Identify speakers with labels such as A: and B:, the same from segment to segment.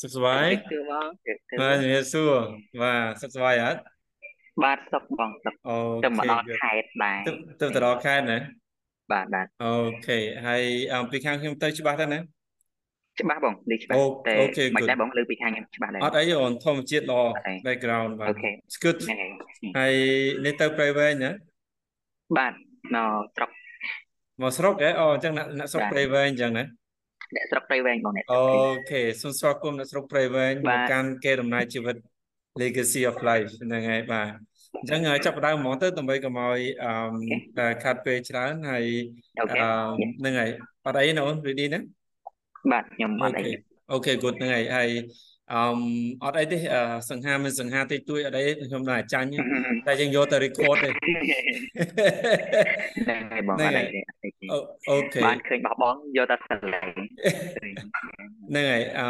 A: សុខសប្បាយ
B: គឺបងគឺគឺ
A: បាទជំរាបសួរបាទសុខសប្បាយអត់
B: បាទសុខបងសុខ
A: អូ
B: ទៅមក
A: ខេ
B: ដល់
A: good
B: ខេត្តដែរ
A: ទៅទៅទៅដល់ខេត្តណា
B: បាទបាទ
A: អូខេហើយអំពីខាងខ្ញុំទៅច្បាស់ទៅណា
B: ច្បាស់បងនេះច្បាស់
A: អូ
B: តែ
A: អូខេ
B: មិន
A: good
B: ដែរបងលើពីខាងខ្ញុំច្បាស់ដែរ
A: អត់អីអូនធម្មជាតិល្អ
B: អត់អី
A: background បាទ
B: អូខេ
A: It's good
B: ហ្នឹងហើយ
A: ហើយនេះទៅព្រៃវែងណា
B: បាទនៅស្រុក
A: មកស្រុកហ៎អូអញ្ចឹងអ្នកអ្នកស្រុក
B: បាទ
A: ព្រៃវែងអញ្ចឹងណា
B: អ្នកស្រុកព្រៃវែងបងអ្នកស្រុ
A: អូ
B: កព្រៃវែង
A: ខេសូមស្វាគមន៍អ្នកស្រុកព្រៃវែង
B: បា
A: មក
B: ទ
A: កាន់គេដំណើរជីវិត Legacy of Life ហ្នឹងហើយបាទអញ្ចឹងហើយចាប់ផ្ដើមហ្មងទៅដើម្បីកុំឲ្យអឺ
B: អូខេ
A: តែខាត់ពេលច្រើនហើយ
B: អូ
A: អ
B: ខេឺ
A: ហ្នឹងហើយអត់អីណាអូន ready ណា
B: បាទខ្ញុំអ
A: អូ
B: ត់អី
A: ខេអូខេ good ហ្នឹងហើយហើយ អឺអត់អីទេសអឺសង្ហាមិនសង្ហាតិចតួចអត់អីខ្ញុំដល់ចាញ់ទេតែយើងយកទៅ record ទេ
B: ហ្នឹងហើយបង
A: ហ្នឹង
B: អត់
A: ហើ
B: អី
A: យ
B: ទេអត់អីទេ
A: អូអូខេ
B: បានឃើញបោះបងយកតែស្រឡៃឃើញ
A: ហ្នឹងហើយអឺ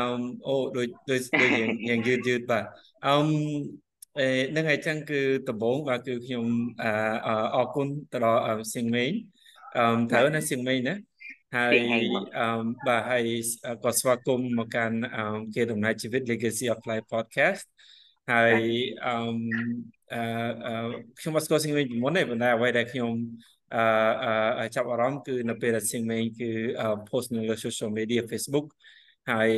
A: អូដូចដូចដូចរៀងរៀងយឺតយឺតបាទអឺអេហ្នឹងហើយអញ្ចឹងគឺដំបូងបាទគឺខ្ញុំអឺអឺអរគុណទៅដល់អឺសៀងមេងអឺត្រូវណាសៀងមេងណា ហើយ
B: ទៀងហេងបង
A: អឺបាទហើយក៏ស្វាគមន៍មកកាន់អឺគេដំណើរជីវិត Legacy of Life Podcast ហើយអឺអឺអឺខ្ញុំអត់ស្គាល់សៀងមេងពីមុនទេប៉ុន្តែអ្វីដែលខ្ញុំអឺអឺចាប់អារម្មណ៍គឺនៅពេលដែលសៀងមេងគឺអឺ post នៅលើ social media Facebook ហើយ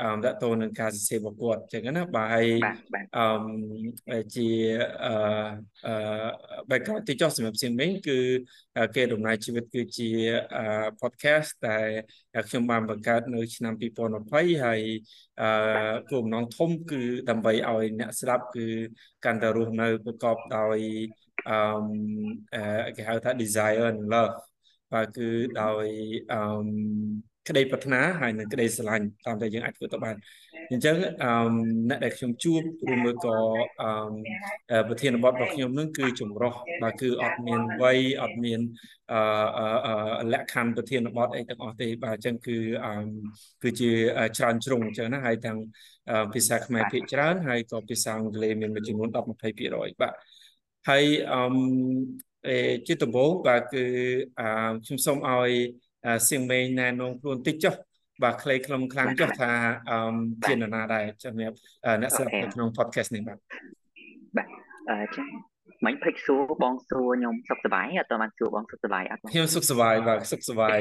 A: អឺដាក់ទៅនឹងការសរសេររបស់គាត់អញ្ចឹងណាបាទហើយ
B: បាទបាទ
A: អឺជាអឺអឺ background ទីចុះសម្រាប់សៀងមេងគឺអឺគេដំណើរជីវិតគឺជាអឺ podcast ដែលខ្ញុំបានបង្កើតនៅ ឆ្នាំ2020ហើយអឺគោលបំណងធំគឺដើម្បីឲ្យអ្នកស្ដាប់គឺកាន់តែរស់នៅប្រកបដោយអឺអឺគេហៅថា desire and love បាទគឺដោយអឺ ក្តីប្រាថ្នាហើយនិងក្តីស្រឡាញ់តាមតែយើងអាចធ្វើទៅបានអញ្ចឹងអឺអ្នកដែលខ្ញុំជួបឬមួយក៏អឺអឺប្រធានបទរបស់ខ្ញុំនឹងគឺចម្រុះបាទគឺអត់មានវ័យអត់មានអឺអឺអឺលក្ខខណ្ឌប្រធានបទអីទាំងអស់ទេបាទអញ្ចឹងគឺអឺគឺជាច្រើនជ្រុងអញ្ចឹងណាហើយទាំងអឺភាសាខ្មែរ
B: បាទ
A: ភាគច្រើនហើយក៏ភាសាអង់គ្លេសមានមួយចំនួន10 20%បាទហើយអឺអេជាដំបូងបាទគឺអឺខ្ញុំសូមឲ្យអឺ សៀងមេងណែនាំខ្លួនតិចចុះបាទខ្លីខ្លឹមខ្លាំង
B: បាទ
A: ចុះ
B: បាទ
A: ថាអឺ
B: បា
A: ជា
B: ទ
A: នរណាដែរសម្រាប់អឺអ្នក
B: អូ
A: ស្ដាប់
B: ខេ
A: នៅក្នុង podcast នេះបាទ
B: បាទអឺចឹងមិញភ្លេចសួរបងសួរខ្ញុំសុខសប្បាយអត់តើបានសួរបងសុខសប្បាយអត់បង
A: ខ្ញុំសុខសប្បាយបាទសុខសប្បាយ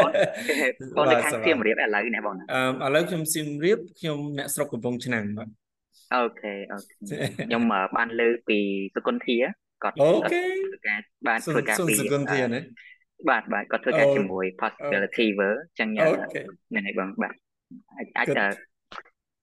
B: បងបងនៅ
A: បាទ
B: ខាង
A: សប្សៀបាយ
B: មរាបឥឡូវនេះបងណា
A: អឺឥឡូវខ្ញុំសៀមរាបខ្ញុំអ្នកស្រុកកំពង់ឆ្នាំងបាទ
B: អូខេអូខេខ្ញុំអឺបានលើពីសុគន្ធាគាត់
A: អូ
B: គាត់
A: ខេ
B: ធ្វើការបាន
A: សុន
B: ធ្វើការ
A: សុន
B: ពី
A: សគុណ
B: អឺ
A: ធាណា
B: បាទបាទគាត់ធ្វើ
A: អូ
B: ការជាមួយ
A: អូ
B: possibility ver ចឹងអឺ
A: អូខេ
B: ហ្នឹងហើយបងបាទអាចអាច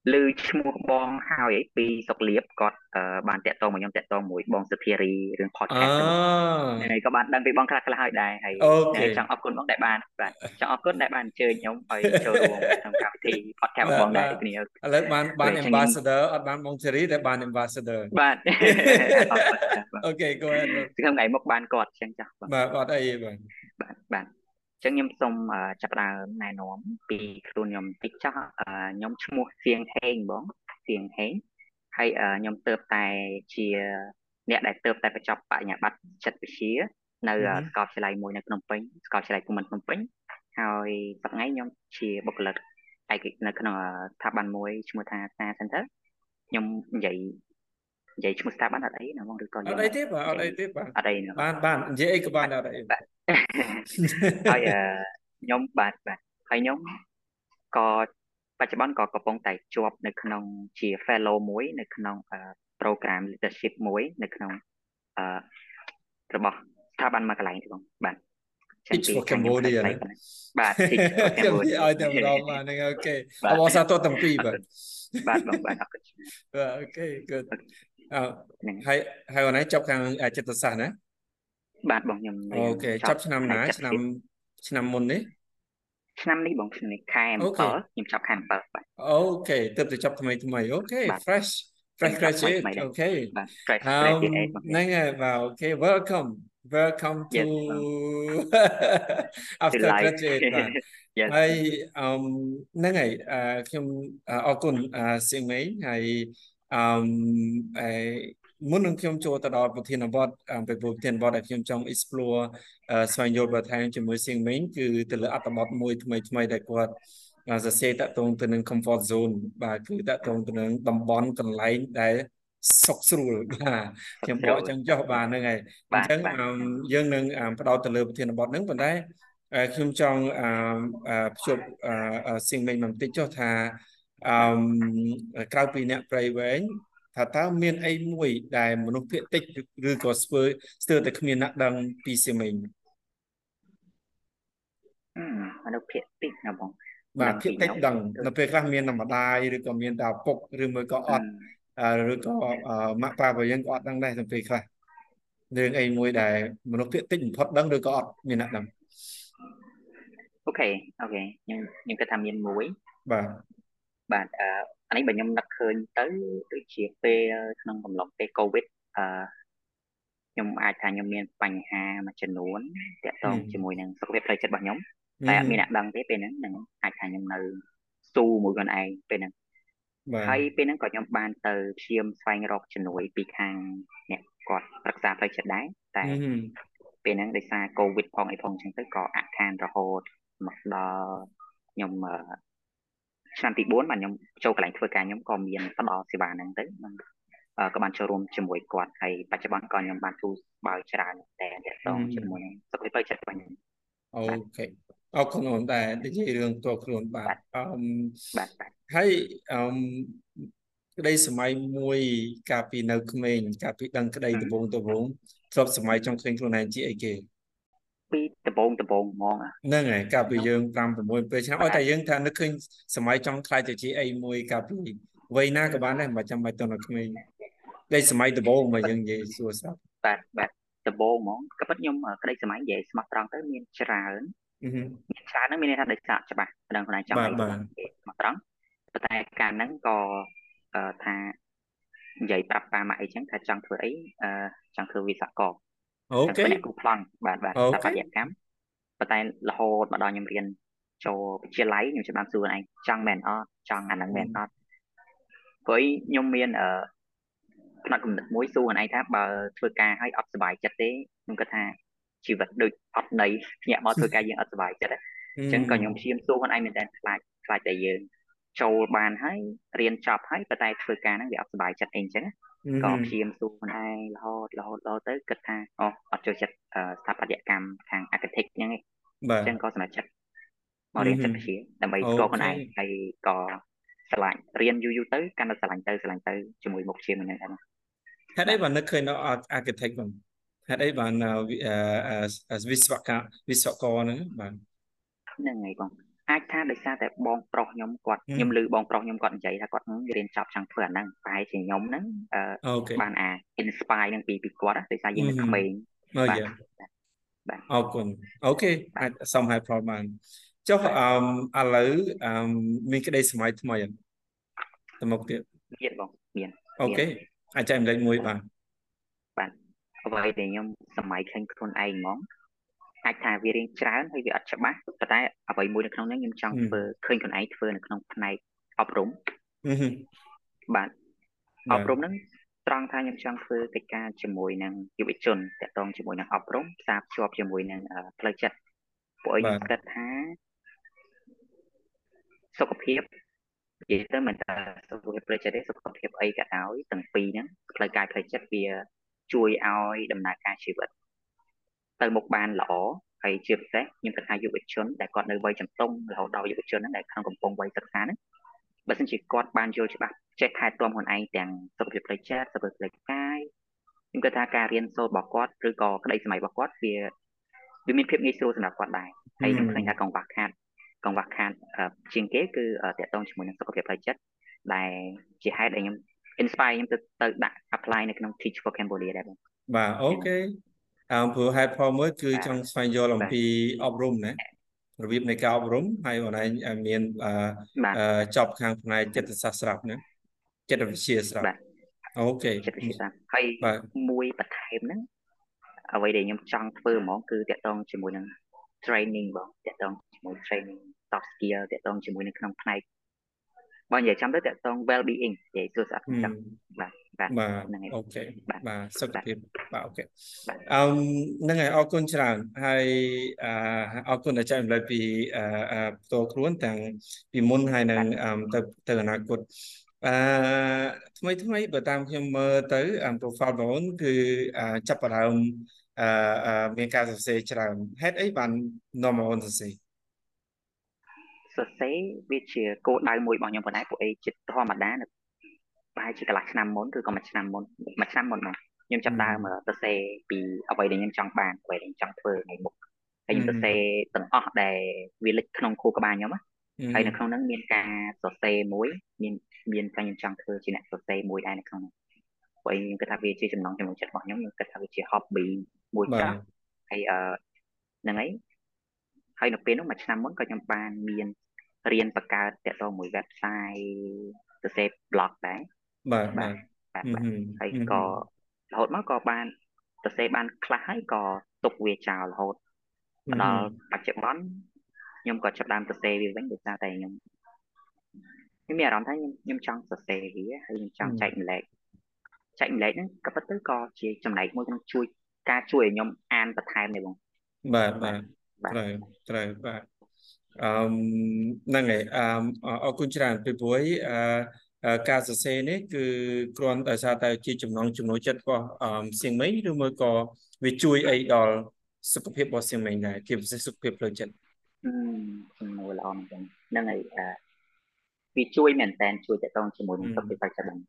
A: good
B: អឺឮឈ្មោះបងហើយអីពីសុកលៀបគាត់អឺបានតាក់ទងមកខ្ញុំតាក់ទងមួយបងសុធារីរឿង
A: អ
B: podcast ហ្នឹងបងហើយក៏បានដឹងពីបងខ្លះខ្លះហើយដែរហើយ
A: អូ
B: ហ្នឹង
A: ខេ
B: ហើយចង់អរគុណបងដែលបានបាទចង់អរគុណដែលបានអញ្ជើញខ្ញុំឲ្យចូលរួមក្នុងកម្មវិធី podcast
A: បា
B: របស់
A: ទ
B: បងដែរ
A: បាទ
B: ដូចគ្នា
A: ឥឡូវបានបាន
B: ដូចចឹងខ្ញុំ
A: ambassador អត់បានបងសេរីតែបាន ambassador
B: បាទអរគុណចាស់បង
A: អូខេ go ahead
B: ខ្ញុំថ្ងៃមុខបានគាត់ចឹងចាស់បង
A: បាទអត់អីទេបាទ
B: បាទបាទអញ្ចឹងខ្ញុំសូមអឺចាប់ផ្ដើមណែនាំពីខ្លួនខ្ញុំតិចចុះអឺខ្ញុំឈ្មោះសៀងហេងបងសៀងហេងហើយអឺខ្ញុំទៅតែជាអ្នកដែលទៅតែបញ្ចប់បញ្ញាបត្រចិត្តវិទ្យានៅអឺសាកលវិទ្យាល័យមួយនៅភ្នំពេញសាកលវិទ្យាល័យភូមិន្ទភ្នំពេញហើយសប្តាហ៍ថ្ងៃខ្ញុំជាបុគ្គលិកឯកនៅក្នុងអឺស្ថាប័នមួយឈ្មោះថា Star Center ខ្ញុំនិយាយ និយាយឈ្មោះស្ថាប័នអត់អីណាបងឬក៏
A: អ
B: យើង
A: ត់អីទេបាទអ
B: និ
A: ត់
B: យាយ
A: អីទេបាទ
B: អត់អីណាបង
A: បានបាននិយាយអីក៏បានដែរអត់អី
B: បាទហើយអឺខ្ញុំបាទបាទហើយខ្ញុំក៏បច្ចុប្បន្នក៏កំពុងតែជាប់នៅក្នុងជា fellow មួយនៅក្នុងអឺ program leadership មួយនៅក្នុងអឺរបស់ស្ថាប័នមួយកន្លែងទេបងបាទចឹង
A: Teach
B: ពី
A: for
B: ខាងខ្ញុំខ្លី
A: Cambodia
B: ៗ
A: ណា
B: ប៉ុណ្ណឹងបាទ Teach for
A: ខ្ញុំនិយាយ
B: Cambodia
A: ឲ្យតែម្ដងបាទហ្នឹងអូខេ
B: បា
A: អ
B: ទ
A: បអរសាទរទាំងពីរ
B: អរ
A: បាទ
B: គុណបាទបងបាទអរគុណ
A: បាទអូខេ good អឺ
B: ហ្នឹង
A: ហើយហើយអូនឯងចប់ខាងអចិត្តសាស្ត្រណា
B: បាទបងខ្ញុំរៀ
A: អូ
B: ន
A: ខេ
B: ច
A: ច
B: ប់
A: ប់ឆ្នាំ
B: ផ្នែ
A: ណា
B: កចិត្ត
A: ឆ្នាំ
B: វិទ្យា
A: ឆ្នាំមុននេះ
B: ឆ្នាំនេះបងឆ្នាំនេះខែ
A: អូខេ
B: 7ខ្ញុំចប់ខែ7បាទ
A: អូខេទើបតែចប់ថ្មីថ្មីអូខេ
B: បាទ
A: fresh
B: ខ្ញុំ
A: fresh
B: ចប់ថ្មី
A: graduate
B: ថ្មីដែរ
A: អូខេ
B: បាទ fresh
A: អឺ
B: graduate បង
A: ហ្នឹងហើយបាទអូខេ welcome welcome to
B: yes បង to
A: after
B: life
A: graduate បាទ
B: yes
A: ហើយអឺហ្នឹងហើយអឺខ្ញុំអរគុណអឺសៀងមេងហើយ អឺអឺមុននឹងខ្ញុំចូលទៅដល់ប្រធានបទអំពីប្រធានបទដែលខ្ញុំចង់ explore អឺស្វែងយល់បន្ថែមជាមួយសៀងមេងគឺទៅលើអត្ថបទមួយថ្មីថ្មីដែលគាត់សរសេរតកតងទៅនឹង comfort zone បាទគឺតកតងទៅនឹងតំបន់កន្លែងដែលសុខស្រួលបាទខ្ញុំបកអញ្ចឹងចុះបាទហ្នឹងហើយអញ្ចឹងយើងនឹងផ្ដោតទៅលើប្រធានបទហ្នឹងប៉ុន្តែខ្ញុំចង់ភ្ជាប់សៀងមិញបន្តិចចុះថា អឺក្រៅពីអ្នកប្រៃវែងថាតើមានអីមួយដែលមនុស្សភាគតិចឬក៏ស្ធ្វើស្ទើរតែគ្មានអ្នកដឹងពីសៀងមិញ
B: មនុស្សភាគតិចណាបង
A: បាទភាគតិចដឹងនៅពេលខ្លះមានតែម្ដាយឬក៏មានតែឪពុកឬមួយក៏អត់ឬក៏ម៉ាក់ប៉ារបស់យើងក៏អត់ដឹងដែរនៅពេលខ្លះរឿងអីមួយដែលមនុស្សភាគតិចបំផុតដឹងឬក៏អត់មានអ្នកដឹង
B: okay okay ខ្ញុំខ្ញុំគិតថាមានមួយ
A: បាទ
B: បាទអឺអានេះបើខ្ញុំនឹកឃើញទៅដូចជាពេលក្នុងកំឡុងពេល Covid អឺខ្ញុំអាចថាខ្ញុំមានបញ្ហាមួយចំនួនទាក់ទងជាមួយនឹងសុខភាពផ្លូវចិត្តរបស់ខ្ញុំតែអត់មានអ្នកដឹងទេពេលហ្នឹងនឹងអាចថាខ្ញុំនៅស៊ូមួយខ្លួនឯងពេលហ្នឹងហើយពេលហ្នឹងក៏ខ្ញុំបានទៅព្យាមស្វែងរកជំនួយពីខាងអ្នកគាត់ប្រឹក្សាផ្លូវចិត្តដែរតែពេលហ្នឹងដោយសារ Covid ផងអីផងអញ្ចឹងទៅក៏អាក់ខានរហូតមកដល់ខ្ញុំ ឆ្នាំទី4បាទខ្ញុំចូលកន្លែងធ្វើការខ្ញុំក៏មានផ្ដល់សេវាហ្នឹងទៅក៏បានចូលរួមជាមួយគាត់ហើយបច្ចុប្បន្នក៏ខ្ញុំបានទូបើច្រើនតែតកតងជាមួយនឹងសុខភាពផ្លូវចិត្តរបស់ខ្ញុំ
A: អូខេអរគុណអូនដែរនិយាយរឿងតខ្លួនបាទអឺ
B: បាទ
A: ហើយអឺក្តីសម័យមួយកាលពីនៅក្មេងកាលពីដឹងក្តីដំបងដំបងធ្លាប់សម័យចង់ឃើញខ្លួនឯងជាអីគេ
B: ពីដំបងដំបងហ្មង
A: ហ្នឹងហើយកាលពីយើង5 6ពេលឆ្នាំអត់តែយើងថានឹកឃើញសម័យចង់ខ្លាយទៅជាអីមួយកាលពីវ័យណាក៏បានដែរមិនចាំបាច់ទៅនៅក្មេងក្តីសម័យដំបងមកយើងនិយាយសួរស្រាប់
B: បាទបាទដំបងហ្មងក៏ប៉ុតខ្ញុំក្តីសម័យនិយាយស្មោះត្រង់ទៅមានច្រើនមានច្រើនហ្នឹងមានន័យថាដោយសារច្បាស់ដឹងខ្លួនឯងចង់ឲ្យស្មោះត្រង់ប៉ុន្តែការហ្នឹងក៏ថានិយាយប្រាប់ប៉ាម៉ាក់អីចឹងថាចង់ធ្វើអីចង់ធ្វើវិស្វករ
A: អូខេ
B: អ្នកគូប្លង់បាទបាទស្ថាបត្យកម្មប៉ុន្តែរហូតមកដល់ខ្ញុំរៀនចូលវិទ្យាល័យខ្ញុំច្បាស់សួរឯងចង់មែនអត់ចង់អាហ្នឹងមែនអត់ព្រោះខ្ញុំមានអឺផ្នែកគំនិតមួយសួរឯងថាបើធ្វើការឲ្យអត់សុបាយចិត្តទេខ្ញុំគិតថាជីវិតដូចអត់ន័យភ្ញាក់មកធ្វើការយើងអត់សុបាយចិត្តអញ្ចឹងក៏ខ្ញុំព្យាយាមសួរខ្លួនឯងមែនតើខ្លាចខ្លាចតែយើងចូលបានហើយរៀនចប់ហើយប៉ុន្តែធ្វើការហ្នឹងវាអត់សុបាយចិត្តអីអញ្ចឹង ក៏ព្យាយាមសួរខ្លួនឯងរហូតរហូតដល់ទៅគិតថាអូអត់ចូលចិត្តស្ថាបត្យកម្មខាង architect អញ្ចឹងឯងអញ្ចឹងក៏សម្រេចចិត្តមករៀនចិត្តវិទ្យាដើម្បីស្គាល់ខ្លួនឯងហើយក៏ឆ្លាញ់រៀនយូរយូរទៅកាន់តែឆ្លាញ់ទៅឆ្លាញ់ទៅជាមួយមុខជាមួយនឹងហ្នឹង
A: ហេតុអីបាននឹកឃើញដល់ architect បងហេតុអីបានវិស្វករវិស្វករហ្នឹងបាទ
B: ហ្នឹងហើយបង អាចថាដោយសារតែបងប្រុសខ្ញុំគាត់ខ្ញុំឮបងប្រុសខ្ញុំគាត់និយាយថាគាត់រៀនចប់ចង់ធ្វើអាហ្នឹងតែជាខ្ញុំហ្នឹងបានអា inspire នឹងពីពីគាត់ដោយសារយើងនៅក្មេង
A: បាទបាទអរគុណអូខេអាចសំហើយផលបានចុះអឺឥឡូវអឺមានក្តីសម័យថ្មីអត់ទៅមុខទៀត
B: មានបងមាន
A: អូខេអាចចែកម្លែកមួយបាទ
B: បាទអ្វីដែលខ្ញុំសម័យឃើញខ្លួនឯងហ្មង អាចថាវារៀងច្រើនហើយវាអត់ច្បាស់ប៉ុន្តែអ្វីមួយនៅក្នុងនេះខ្ញុំចង់ធ្វើឃើញខ្លួនឯងធ្វើនៅក្នុងផ្នែកអប់រំបាទអប់រំហ្នឹងត្រង់ថាខ្ញុំចង់ធ្វើកិច្ចការជាមួយនឹងយុវជនតាក់ទងជាមួយនឹងអប់រំផ្សារភ្ជាប់ជាមួយនឹងផ្លូវចិត្តពួកខ្ញុំគិតថាសុខភាពនិយាយទៅមិនថាសុខភាពផ្លូវចិត្តទេសុខភាពអីក៏ដោយទាំងពីរហ្នឹងផ្លូវកាយផ្លូវចិត្តវាជួយឲ្យដំណើរការជីវិត ទៅមុខបានល្អហើយជាពិសេសខ្ញុំគិតថាយុវជនដែលគាត់នៅវ័យជំទង់រហូតដល់យុវជនហ្នឹងដែលក្នុងកំពុងវ័យសិក្សាហ្នឹងបើសិនជាគាត់បានយល់ច្បាស់ចេះថែទាំខ្លួនឯងទាំងសុខភាពផ្លូវចិត្តសុខភាពផ្លូវកាយខ្ញុំគិតថាការរៀនសូត្ររបស់គាត់ឬក៏ក្តីសម័យរបស់គាត់វាវាមានភាពងាយស្រួលសម្រាប់គាត់ដែរហើយខ្ញុំឃើញថាកង្វះខាតកង្វះខាតជាងគេគឺតកតងជាមួយនឹងសុខភាពផ្លូវចិត្តដែលជាហេតុដែលខ្ញុំ inspire ខ្ញុំទៅទៅដាក់ apply នៅក្នុង Teach for Cambodia ដែរបង
A: បាទអូខេ អើព្រោះហេតុផលមួយ គឺចង់ស្វែងយល់អំពីអប់រំណារបៀបនៃការអប់រំហើយបងឯងមានចប់ខាងផ្នែកចិត្តសាស្ត្រស្រាប់ណាចិត្តវិទ្យាស្រាប់អូខេ
B: ចិត្តវិទ្យាស្រាប់ហើយមួយបន្ថែមហ្នឹងអ្វីដែលខ្ញុំចង់ធ្វើហ្មងគឺតកតងជាមួយនឹង training បងតកតងជាមួយ training soft skill តកតងជាមួយនៅក្នុងផ្នែក បើនិយាយចាំទៅតកតង well being និយាយសួរស្អាតចាំបាទ
A: បាទបាទអូខេបាទសុខភាពបាទអូខេអឺហ្នឹងហើយអរគុណច្រើនហើយអរគុណដែលចែករំលែកពីអឺផ្ទាល់ខ្លួនទាំងពីមុនហើយនឹងទៅទៅអនាគតអឺថ្មីថ្មីបើតាមខ្ញុំមើលទៅ profile បងគឺចាប់ផ្ដើមអឺមានការសរសេរច្រើនហេតុអីបាននាំមកអូនសរសេរ
B: សរសេរវាជាគោលដៅមួយរបស់ខ្ញុំប៉ុណ្ណេះពួកអីចិត្តធម្មតានៅប្រហែលជាកន្លះឆ្នាំមុនឬក៏មួយឆ្នាំមុនមួយឆ្នាំមុនមកខ្ញុំចាប់ដើមសរសេរពីអ្វីដែលខ្ញុំចង់បានអ្វីដែលខ្ញុំចង់ធ្វើថ្ងៃមុខហើយខ្ញុំសរសេរទាំងអស់ដែលវាលេចក្នុងខួរក្បាលខ្ញុំណាហើយនៅក្នុងហ្នឹងមានការសរសេរមួយមានមានការខ្ញុំចង់ធ្វើជាអ្នកសរសេរមួយដែរនៅក្នុងហ្នឹងព្រោះខ្ញុំគិតថាវាជាចំណងចំណុចចិត្តរបស់ខ្ញុំខ្ញុំគិតថាវាជា hobby មួយចាស់ហើយអឺហ្នឹងហើយ ហើយនៅពេលនោះមួយឆ្នាំមុនក៏ខ្ញុំបានមានរៀនបង្កើតតទៅមួយ website សរសេរ blog ដែរ
A: បាទបាទ
B: បាទហើយក៏រហូតមកក៏បានសរសេរបានខ្លះហើយក៏ទុកវាចោលរហូតដល់បច្ចុប្បន្នខ្ញុំក៏ចាប់ដើមសរសេរវាវិញដោយសារតែខ្ញុំខ្ញុំមានអារម្មណ៍ថាខ្ញុំខ្ញុំចង់សរសេរវាហើយខ្ញុំចង់ចែកម្លែកចែកម្លែកហ្នឹងក៏ពិតទៅក៏ជាចំណែកមួយក្នុងជួយការជួយឲ្យខ្ញុំអានបន្ថែមដែរបង
A: បាទបាទ ត្រូវត្រូវបាទអឺហ្នឹងហើយអឺអរគុណច្រើនពីព្រោះអឺការសរសេរនេះគឺគ្រាន់តែសារតែជាចំណងចំណុចចិត្តរបស់សៀងមិញឬមួយក៏វាជួយអីដល់សុខភាពរបស់សៀងមិញដែរជាពិសេសសុខភាពផ្លូវចិត្ត
B: សំណួរល្អមែនទែនហ្នឹងហើយអឺវាជួយមែនតើជួយតកតងជាមួយនឹងសុខភាពផ្លូវចិត្តហ្នឹង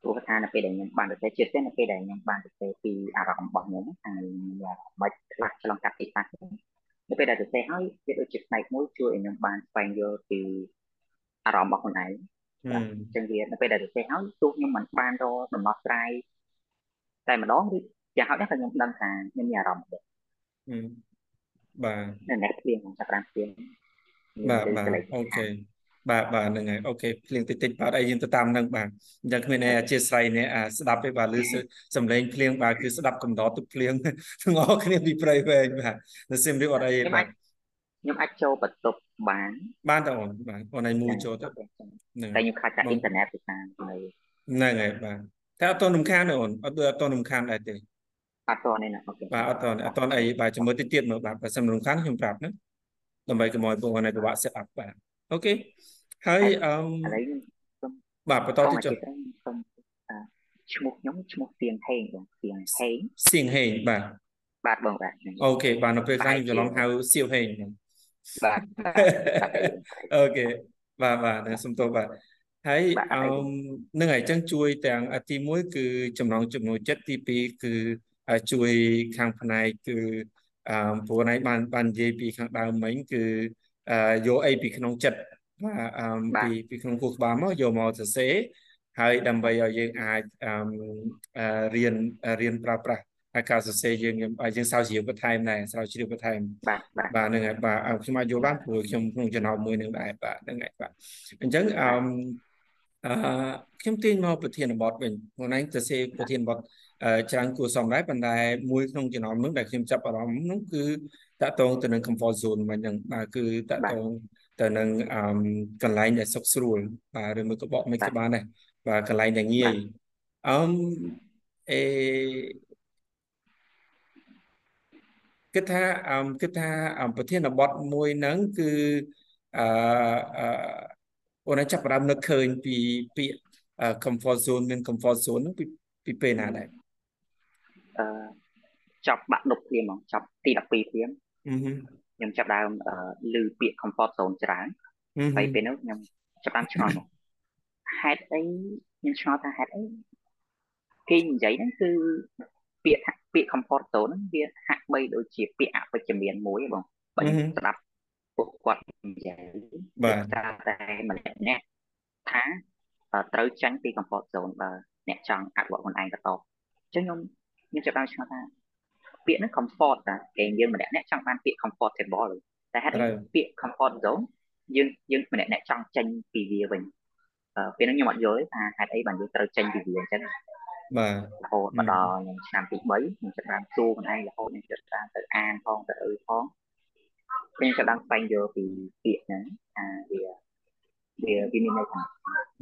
B: ព្រោះថានៅពេលដែលខ្ញុំបានទៅជាពិសេសនៅពេលដែលខ្ញុំបានទៅពីអារម្មណ៍របស់ខ្ញុំហើយមិនខ្លះឆ្លងកាត់ទីតាំង នៅពេលដែលសរសេរហើយវាដូចជាផ្នែកមួយជួយឲ្យខ្ញុំបានស្វែងយល់ពីអារម្មណ៍របស់ខ្លួនឯងអញ្ចឹងវានៅពេលដែលសរសេរហើយទោះខ្ញុំមិនបានរកដំណោះស្រាយតែម្ដងឬយ៉ាងហោចណាស់ក៏ខ្ញុំដឹងថាខ្ញុំមានអារម្មណ៍ដែរ
A: បាទ
B: នៅនេះព្រៀងចាប់បានព្រៀង
A: បាទបាទអូខេ បាទបាទហ្នឹងហើយអូខេភ្លៀងតិចតិចបាទអីយើងទៅតាមហ្នឹងបាទអញ្ចឹងគ្មានអធិស្ស្រ័យនេះអាស្ដាប់ទេបាទឮសំឡេងភ្លៀងបាទគឺស្ដាប់កំដរទឹកភ្លៀងទាំងអស់គ្នាពីព្រៃវែងបាទនៅសៀមរាបអត់អីទេបាទ
B: ខ្ញុំអាចចូលបន្ទប់បាន
A: បានតើអូនបាទអូនឲ្យមួយចូលទៅ
B: ហ្នឹងតែខ្ញុំខ្លាចតែអ៊ីនធឺណិតពីខាងហើយ
A: ហ្នឹងហើយបាទតែអត់តរំខានទេអូនអត់អត់តរំខានដែរទេ
B: អត់តនេះណាអូខេ
A: បាទអត់តអត់តអីបាទជាមួយតិចទៀតមើលបាទបើសិនរំខានខ្ញុំប្រាប់ណាដើម្បីកុំឲ្យពួកអូនឲ្យពិបាក set up បាទអូខេ ហើយអឺឥឡូវបាទបន្តទៅចុះ
B: ឈ្មោះខ្ញុំឈ្មោះសៀងហេងបងសៀងហេង
A: សៀងហេងបាទ
B: បាទបងបាទ
A: អូខេបាទនៅពេលខ្លះខ្ញុំច្រឡំហៅសៀវហេង
B: បាទ
A: អូខេបាទបាទសុំទោសបាទហើយអឺនឹងហើយចឹងជួយទាំងទី1គឺចំណងចំណូលចិត្តទី2គឺជួយខាងផ្នែកគឺអឺព្រោះណៃបានបាននិយាយពីខាងដើមមិញគឺយកអីពីក្នុងចិត្តបាទអឺ ពីពីក្នុងគូក្បាលមកយកមកសរសេរហើយដើម្បីឲ្យយើងអាចអឺរៀនរៀនប្រើប្រាស់ហើយការសរសេរយើងយើងស្រាវជ្រាវបន្ថែមដែរស្រាវជ្រាវបន្ថែម
B: បាទ
A: បាទហ្នឹងហើយបាទខ្ញុំអាចយល់បានព្រោះខ្ញុំក្នុងចំណោមមួយនឹងដែរបាទហ្នឹងហើយបាទអញ្ចឹងអឺអឺខ្ញុំទាញមកប្រធានបទវិញខ្លួនឯងទៅសេប្រធានបទច្រើនគួរសមដែរប៉ុន្តែមួយក្នុងចំណោមនោះដែលខ្ញុំចាប់អារម្មណ៍នោះគឺតកតងទៅនឹង comfort zone មិនហ្នឹងបាទគឺតកតង ទៅនឹងអឺកន្លែងដែលសុខស្រួលបាទឬមួយក៏បកមិនក៏បានដែរបាទកន្លែងដែលងាយអឺអេគិតថាអឺគិតថាប្រធានបទមួយហ្នឹងគឺអឺអឺអូនចាប់ផ្ដើមនឹកឃើញពីពាក្យ comfort zone មាន comfort zone ហ្នឹងពីពីពេលណាដែរ
B: អឺចាប់បាក់ដប់ព្រាមហ្មងចាប់ទី12ព្រាម
A: អឺ
B: ខ្ញុំចាប់ដើមឮពាក្យ comfort zone ច្រើនហើយពេលនោះខ្ញុំចាប់ដើមឆ្ងល់មកហេតុអីខ្ញុំឆ្ងល់ថាហេតុអីគេនិយាយហ្នឹងគឺពាក្យពាក្យ comfort zone ហ្នឹងវាហាក់បីដូចជាពាក្យអវិជ្ជមានមួយបងបើស្ដាប់ពួកគាត់និយាយ
A: បាទ
B: តែម្នាក់អ្នកថាត្រូវចាញ់ពី comfort zone បើអ្នកចង់អភិវឌ្ឍខ្លួនឯងបន្តអញ្ចឹងខ្ញុំខ្ញុំចាប់ដើមឆ្ងល់ថា ពាក្យហ្នឹង comfort តាគេយើងម្នាក់អ្នកចង់បានពាក្យ comfortable តែហេតុពាក្យ comfort zone យើងយើងម្នាក់អ្នកចង់ចេញពីវាវិញអឺពេលហ្នឹងខ្ញុំអត់យល់ទេថាហេតុអីបានយើងត្រូវចេញពីវាអញ្ចឹង
A: បាទ
B: រហូតមកដល់ឆ្នាំទី3ខ្ញុំចាប់បានសួរខ្លួនឯងរហូតខ្ញុំចាប់បានទៅអានផងទៅអឺផងខ្ញុំចាប់បានស្វែងយល់ពីពាក្យហ្នឹងថាវាវាវាមានន័យថា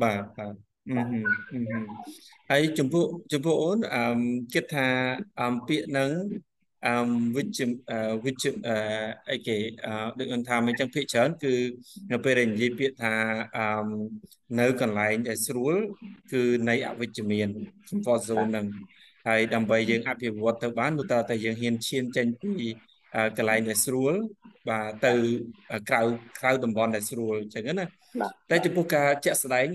A: បាទបាទអឺហឹមអឺហឹមហើយចំពោះចំពោះអូនអឺគិតថាអឺពាក្យហ្នឹង អឺវិជ្ជាវិជ្ជាអឺអីគេអឺដូចអូនថាមិនចឹងភាគច្រើនគឺនៅពេលដែលនិយាយពាក្យថាអឺនៅកន្លែងដែលស្រួល គឺនៃអវិជ្ជមាន comfort zone ហ្នឹងហើយដើម្បីយើងអភិវឌ្ឍទៅបាននោះតើតែយើងហ៊ានឈានចេញពីកន្លែងដែលស្រួលបាទទៅក្រៅក្រៅតំបន់ដែលស្រួលអញ្ចឹងណាតែចំពោះការជាក់ស្ដែង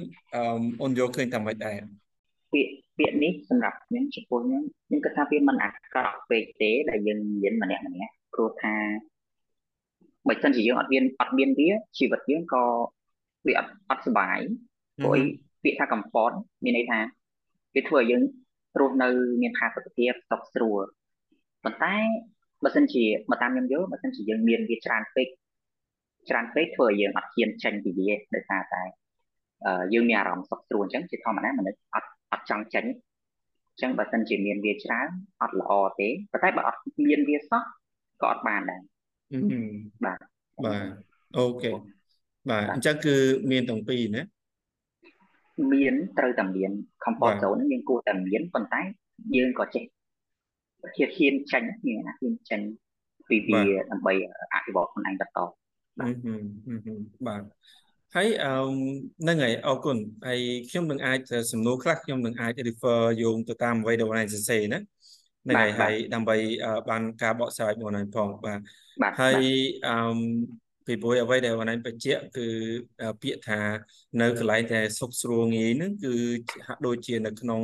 A: អូនយកឃើញតែមិនដែរ
B: ពាក្យពាក្យនេះសម្រាប់ខ្ញុំចំពោះខ្ញុំខ្ញុំគិតថាវាមិនអាក្រក់ពេកទេដែលយើងនិយាយម្នាក់ម្នាក់ព្រោះថាបើមិនជាយើងអត់មានអត់មានវាជីវិតយើងក៏វាអត់អត់សុបាយព្រោះអីពាក្យថា comfort មានន័យថាវាធ្វើឲ្យយើងរស់នៅមានផាសុកភាពសុខស្រួលប៉ុន្តែបើសិនជាមកតាមខ្ញុំយល់បើសិនជាយើងមានវាច្រើនពេកច្រើនពេកធ្វើឲ្យយើងអត់ហ៊ានចេញពីវាដោយសារតែយើងមានអារម្មណ៍សុខស្រួលអញ្ចឹងជាធម្មតាមនុស្សអត់ អត់ចង់ចេញអញ្ចឹងបើសិនជាមានវាច្រើនអត់ល្អទេប៉ុន្តែបើអត់មានវាសោះក៏អត់បានដែរ
A: បាទបាទអូខេបាទអញ្ចឹងគឺមានទាំងពីរណា
B: មានត្រូវតែមាន comfort zone យើងគួរតែមានប៉ុន្តែយើងក៏ចេះជាហ៊ានចាញ់មានហ៊ានចាញ់ពីវាដើម្បីអភិវឌ្ឍខ្លួនឯងបន្ត
A: បាទ ហើយអឺហ្នឹងហើយអរគុណហើយខ្ញុំនឹងអាចសំណួរខ្លះខ្ញុំនឹងអាច refer យោងទៅតាមអ្វីដែលបងឯងសរសេរណាហ្នឹងហើយហើយដើម្បីបានការបកស្រាយបងឯងផងបាទហើយអឺពីព្រោះអ្វីដែលបងឯងបញ្ជាក់គឺពាក្យថានៅកន្លែងដែលសុខស្រួលងាយហ្នឹងគឺហាក់ដូចជានៅក្នុង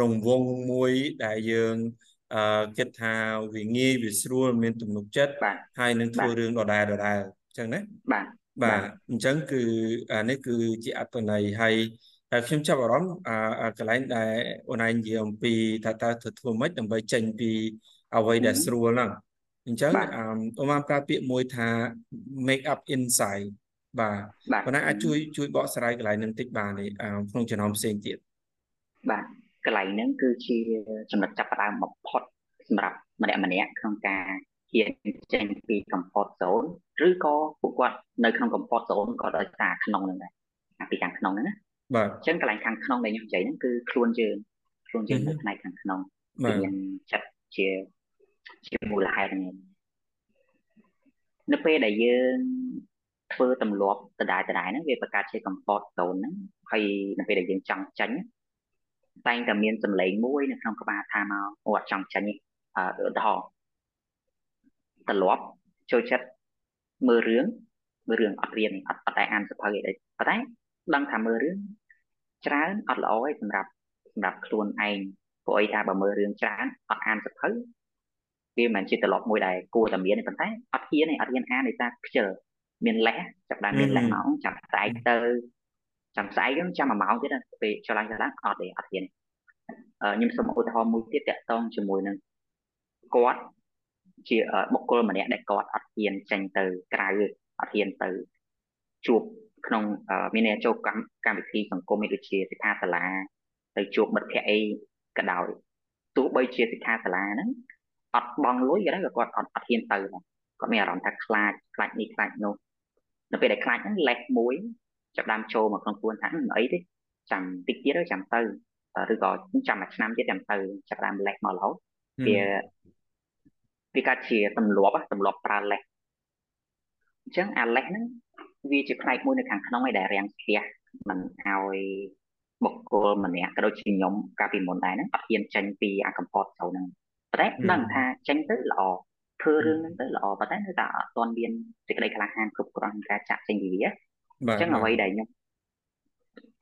A: រង្វង់មួយដែលយើងអឺគិតថាវាងាយវាស្រួលមានទំនុកចិត្តហើយនឹងធ្វើរឿងដដែលដដែលអញ្ចឹងណា
B: បាទ
A: បាទអញ្ចឹងគឺអានេះគឺជាអត្តន័យហើយខ្ញុំចាប់អារម្មណ៍អាកន្លែងដែលអូនឯងនិយាយអំពីថាតើធ្វើធ្វើម៉េចដើម្បីចេញពីអ្វីដែលស្រួលហ្នឹងអញ្ចឹងអូនបានប្រើពាក្យមួយថា make up inside បាទប៉ុន្តែអាចជួយជួយបកស្រាយកន្លែងហ្នឹងតិចបានទេក្នុងចំណោមផ្សេងទៀត
B: បាទកន្លែងហ្នឹងគឺជាចំណុចចាប់ផ្ដើមបំផុតសម្រាប់ម្នាក់ម្នាក់ក្នុងការ ហ៊ានចេញពី comfort zone ឬក៏ពួកគាត់នៅក្នុង comfort zone ក៏ដោយសារក្នុងហ្នឹងដែរអាពីខាងក្នុងហ្នឹងណា
A: បាទ
B: អញ្ចឹងកន្លែងខាងក្នុងដែលខ្ញុំនិយាយហ្នឹងគឺខ្លួនយើងខ្លួនយើងនៅផ្នែកខាងក្នុងមានចិត្តជាជាមូលហេតុហ្នឹងនៅពេលដែលយើងធ្វើទម្លាប់ដដែលដដែលហ្នឹងវាបង្កើតជា comfort zone ហ្នឹងហើយនៅពេលដែលយើងចង់ចាញ់តែងតែមានសម្លេងមួយនៅក្នុងក្បាលថាមកអូអត់ចង់ចាញ់អឺឧទាហរណ៍ ត្រឡប់ចូលចិត្តមើលរឿងមើលរឿងអត់រៀនអត់អត់តែអានសភៅអីទេប៉ុន្តែដឹងថាមើលរឿងច្រើនអត់ល្អទេសម្រាប់សម្រាប់ខ្លួនឯងព្រោះអីថាបើមើលរឿងច្រើនអត់អានសភៅវាមិនជាត្រឡប់មួយដែលគួរតែមានទេប៉ុន្តែអត់ហ៊ានទេអត់ហ៊ានអានទេថាខ្ជិលមានលេះចាប់បានមានលេះម៉ោងចាប់ស្អែកទៅចាំស្អែកខ្ញុំចាំ1ម៉ោងទៀតពេលចុះឡើងទៅឡើងអត់ទេអត់ហ៊ានខ្ញុំសូមឧទាហរណ៍មួយទៀតតកតងជាមួយនឹងគាត់ ជាបុគ្គលម្នាក់ដែលគាត់អត់ហ៊ានចេញទៅក្រៅអត់ហ៊ានទៅជួបក្នុងមានអ្នកចូលកម្មកម្មវិធីសង្គមដូចជាសិក្ខាសាលាទៅជួបមិត្តភ័ក្តិអីក៏ដោយទោះបីជាសិក្ខាសាលាហ្នឹងអត់បងលុយក៏ដោយក៏គាត់អត់អត់ហ៊ានទៅគាត់មានអារម្មណ៍ថាខ្លាចខ្លាចនេះខ្លាចនោះនៅពេលដែលខ្លាចហ្នឹងលេសមួយចាប់ដើមចូលមកក្នុងខ្លួនថាមិនអីទេចាំតិចទៀតចាំទៅឬក៏ចាំមួយឆ្នាំទៀតចាំទៅចាប់ដើមលេសមករហូតវា វាកើតជាទម្លាប់ទម្លាប់ប្រើលេសអញ្ចឹងអាលេសហ្នឹងវាជាផ្នែកមួយនៅខាងក្នុងឯដែលរាំងស្ទះមិនឲ្យបុគ្គលម្នាក់ក៏ដូចជាខ្ញុំកាលពីមុនដែរហ្នឹងអត់ហ៊ានចេញពីអាកំពតចូលហ្នឹងប៉ុន្តែដឹងថាចេញទៅល្អធ្វើរឿងហ្នឹងទៅល្អប៉ុន្តែនៅតែអត់ទាន់មានសេចក្តីក្លាហានគ្រប់គ្រាន់ក្នុងការចាក់ចេញពីវាអញ្ចឹងអ្វីដែលខ្ញុំ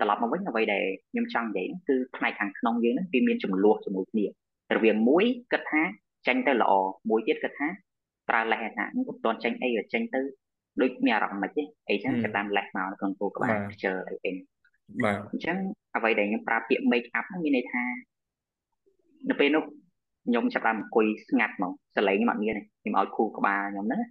B: ត្រឡប់មកវិញអ្វីដែលខ្ញុំចង់និយាយគឺផ្នែកខាងក្នុងយើងហ្នឹងវាមានចំនួនជាមួយគ្នារវាងមួយគិតថា ចេញទៅល្អមួយទៀតគិតថាប្រើលេសថាមិនទាន់ចេញអីក៏ចេញទៅដូចមានអារម្មណ៍មិនទេអីចឹងចាប់តាមលេសមកក្នុងគោលក្បាលខ្ជិលអីវិញ
A: បាទ
B: អញ្ចឹងអ្វីដែលខ្ញុំប្រើពាក្យ make up ហ្នឹងមានន័យថានៅពេលនោះខ្ញុំចាប់តាមអង្គុយស្ងាត់មកសលេងខ្ញុំអត់មានទេខ្ញុំឲ្យគូក្បាលខ្ញុំហ្នឹង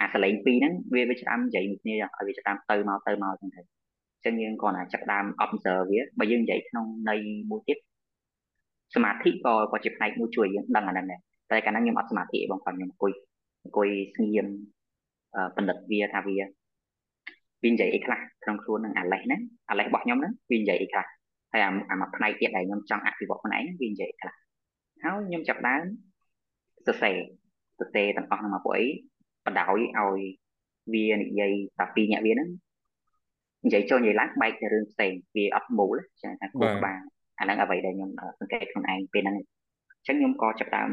B: អាសលេងពីរហ្នឹងវាវាចាប់និយាយមួយគ្នាឲ្យវាចាប់តាមទៅមកទៅមកចឹងទៅអញ្ចឹងយើងគ្រាន់តែចាប់តាម observe វាបើយើងនិយាយក្នុងន័យមួយទៀតសមាធិក៏ក៏ជាផ្នែកមួយជួយយើងដឹងអាហ្នឹងដែរ តែកាលណាខ្ញុំអត់សមាធិឯងបងគាត់ខ្ញុំអង្គុយអង្គុយស្ងៀមបណ្ឌិតវាថាវាវានិយាយអីខ្លះក្នុងខ្លួននឹងអាលេសហ្នឹងអាលេសរបស់ខ្ញុំហ្នឹងវានិយាយអីខ្លះហើយអាមួយផ្នែកទៀតដែលខ្ញុំចង់អភិវឌ្ឍខ្លួនឯងវានិយាយខ្លះហើយខ្ញុំចាប់ដើមសរសេរសរសេរទាំងអស់ហ្នឹងមកពួកអីបដោយឲ្យវានិយាយតាពីរអ្នកវាហ្នឹងនិយាយចូលនិយាយឡើងបែកទៅរឿងផ្សេងវាអត់មូលចឹងថាគូក្បាលអាហ្នឹងអ្វីដែលខ្ញុំសង្កេតខ្លួនឯងពេលហ្នឹងអញ្ចឹងខ្ញុំក៏ចាប់ដើម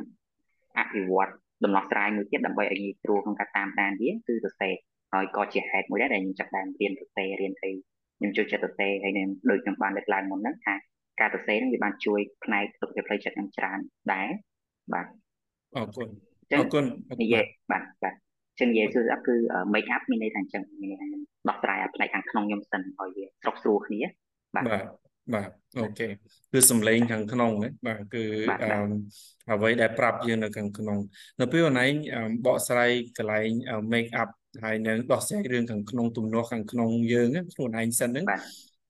B: អភិវឌ្ឍដំណោះស្រាយមួយទៀតដើម្បីឲ្យងាយស្រួលក្នុងការតាមដានវាគឺសរសេរហើយក៏ជាហេតុមួយដែរដែលខ្ញុំចាប់ដើមរៀនសរសេររៀនអីខ្ញុំចូលចិត្តសរសេរហើយខ្ញុំដូចខ្ញុំបានលើកឡើងមុនហ្នឹងថាការសរសេរហ្នឹងវាបានជួយផ្នែកសុខភាពផ្លូវចិត្តខ្ញុំច្រើនដែរបាទ
A: អរគុណអរគុណ
B: និយាយបាទបាទចឹងនិយាយគឺគឺ make up មានន័យថាអញ្ចឹងមានន័យថាដោះស្រាយផ្នែកខាងក្នុងខ្ញុំសិនឲ្យវាស្រុកស្រួលគ្នា
A: បាទ បាទអូខេគឺសំឡេងខាងក្នុងណាបាទគឺអ្វីដែលប្រាប់យើងនៅខាងក្នុង នៅពេលអូនឯងបកស្រាយកន្លែង make up ហើយនឹងដោះស្រាយរឿងខាងក្នុងទំនាស់ខាងក្នុងយើងខ្លួនឯងសិនហ្នឹង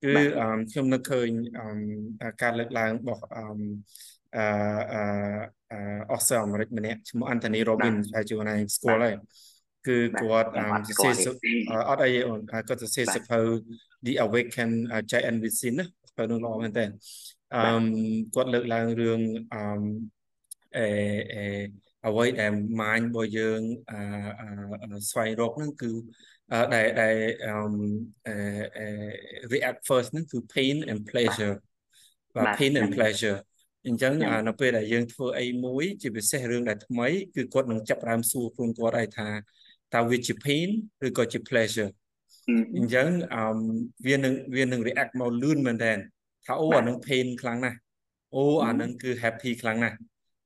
A: គឺខ្ញុំនឹកឃើញការលើកឡើងរបស់អឺអឺអស្ចារ្យអាមេរិកម្នាក់ឈ្មោះ Anthony Robbins ហើយជួនឯងស្គាល់ហើយគឺគាត់សរសេរអត់អីអូនគាត់សរសេរសភៅ The Awaken Giant Within ណា សភៅនោះល្អមែនតើអឺគាត់លើកឡើងរឿងអឺអេអេអ្វីដែលម៉ាញរបស់យើងអឺស្វែងរកហ្នឹងគឺដែលដែលអឺ react first ហ្នឹងគឺ pain and pleasure បាទ pain and pleasure អញ្ចឹងនៅពេលដែលយើងធ្វើអីមួយជាពិសេសរឿងដែលថ្មីគឺគាត់នឹងចាប់ផ្ដើមសួរខ្លួនគាត់ឲ្យថាតើវាជា pain ឬក៏ជា pleasure អញ្ចឹងអឺវានឹងវានឹង react មកលឿនមែនតើថាអូអានឹង pain ខ្លាំងណាស់អូអានឹងគឺ happy ខ្លាំងណាស់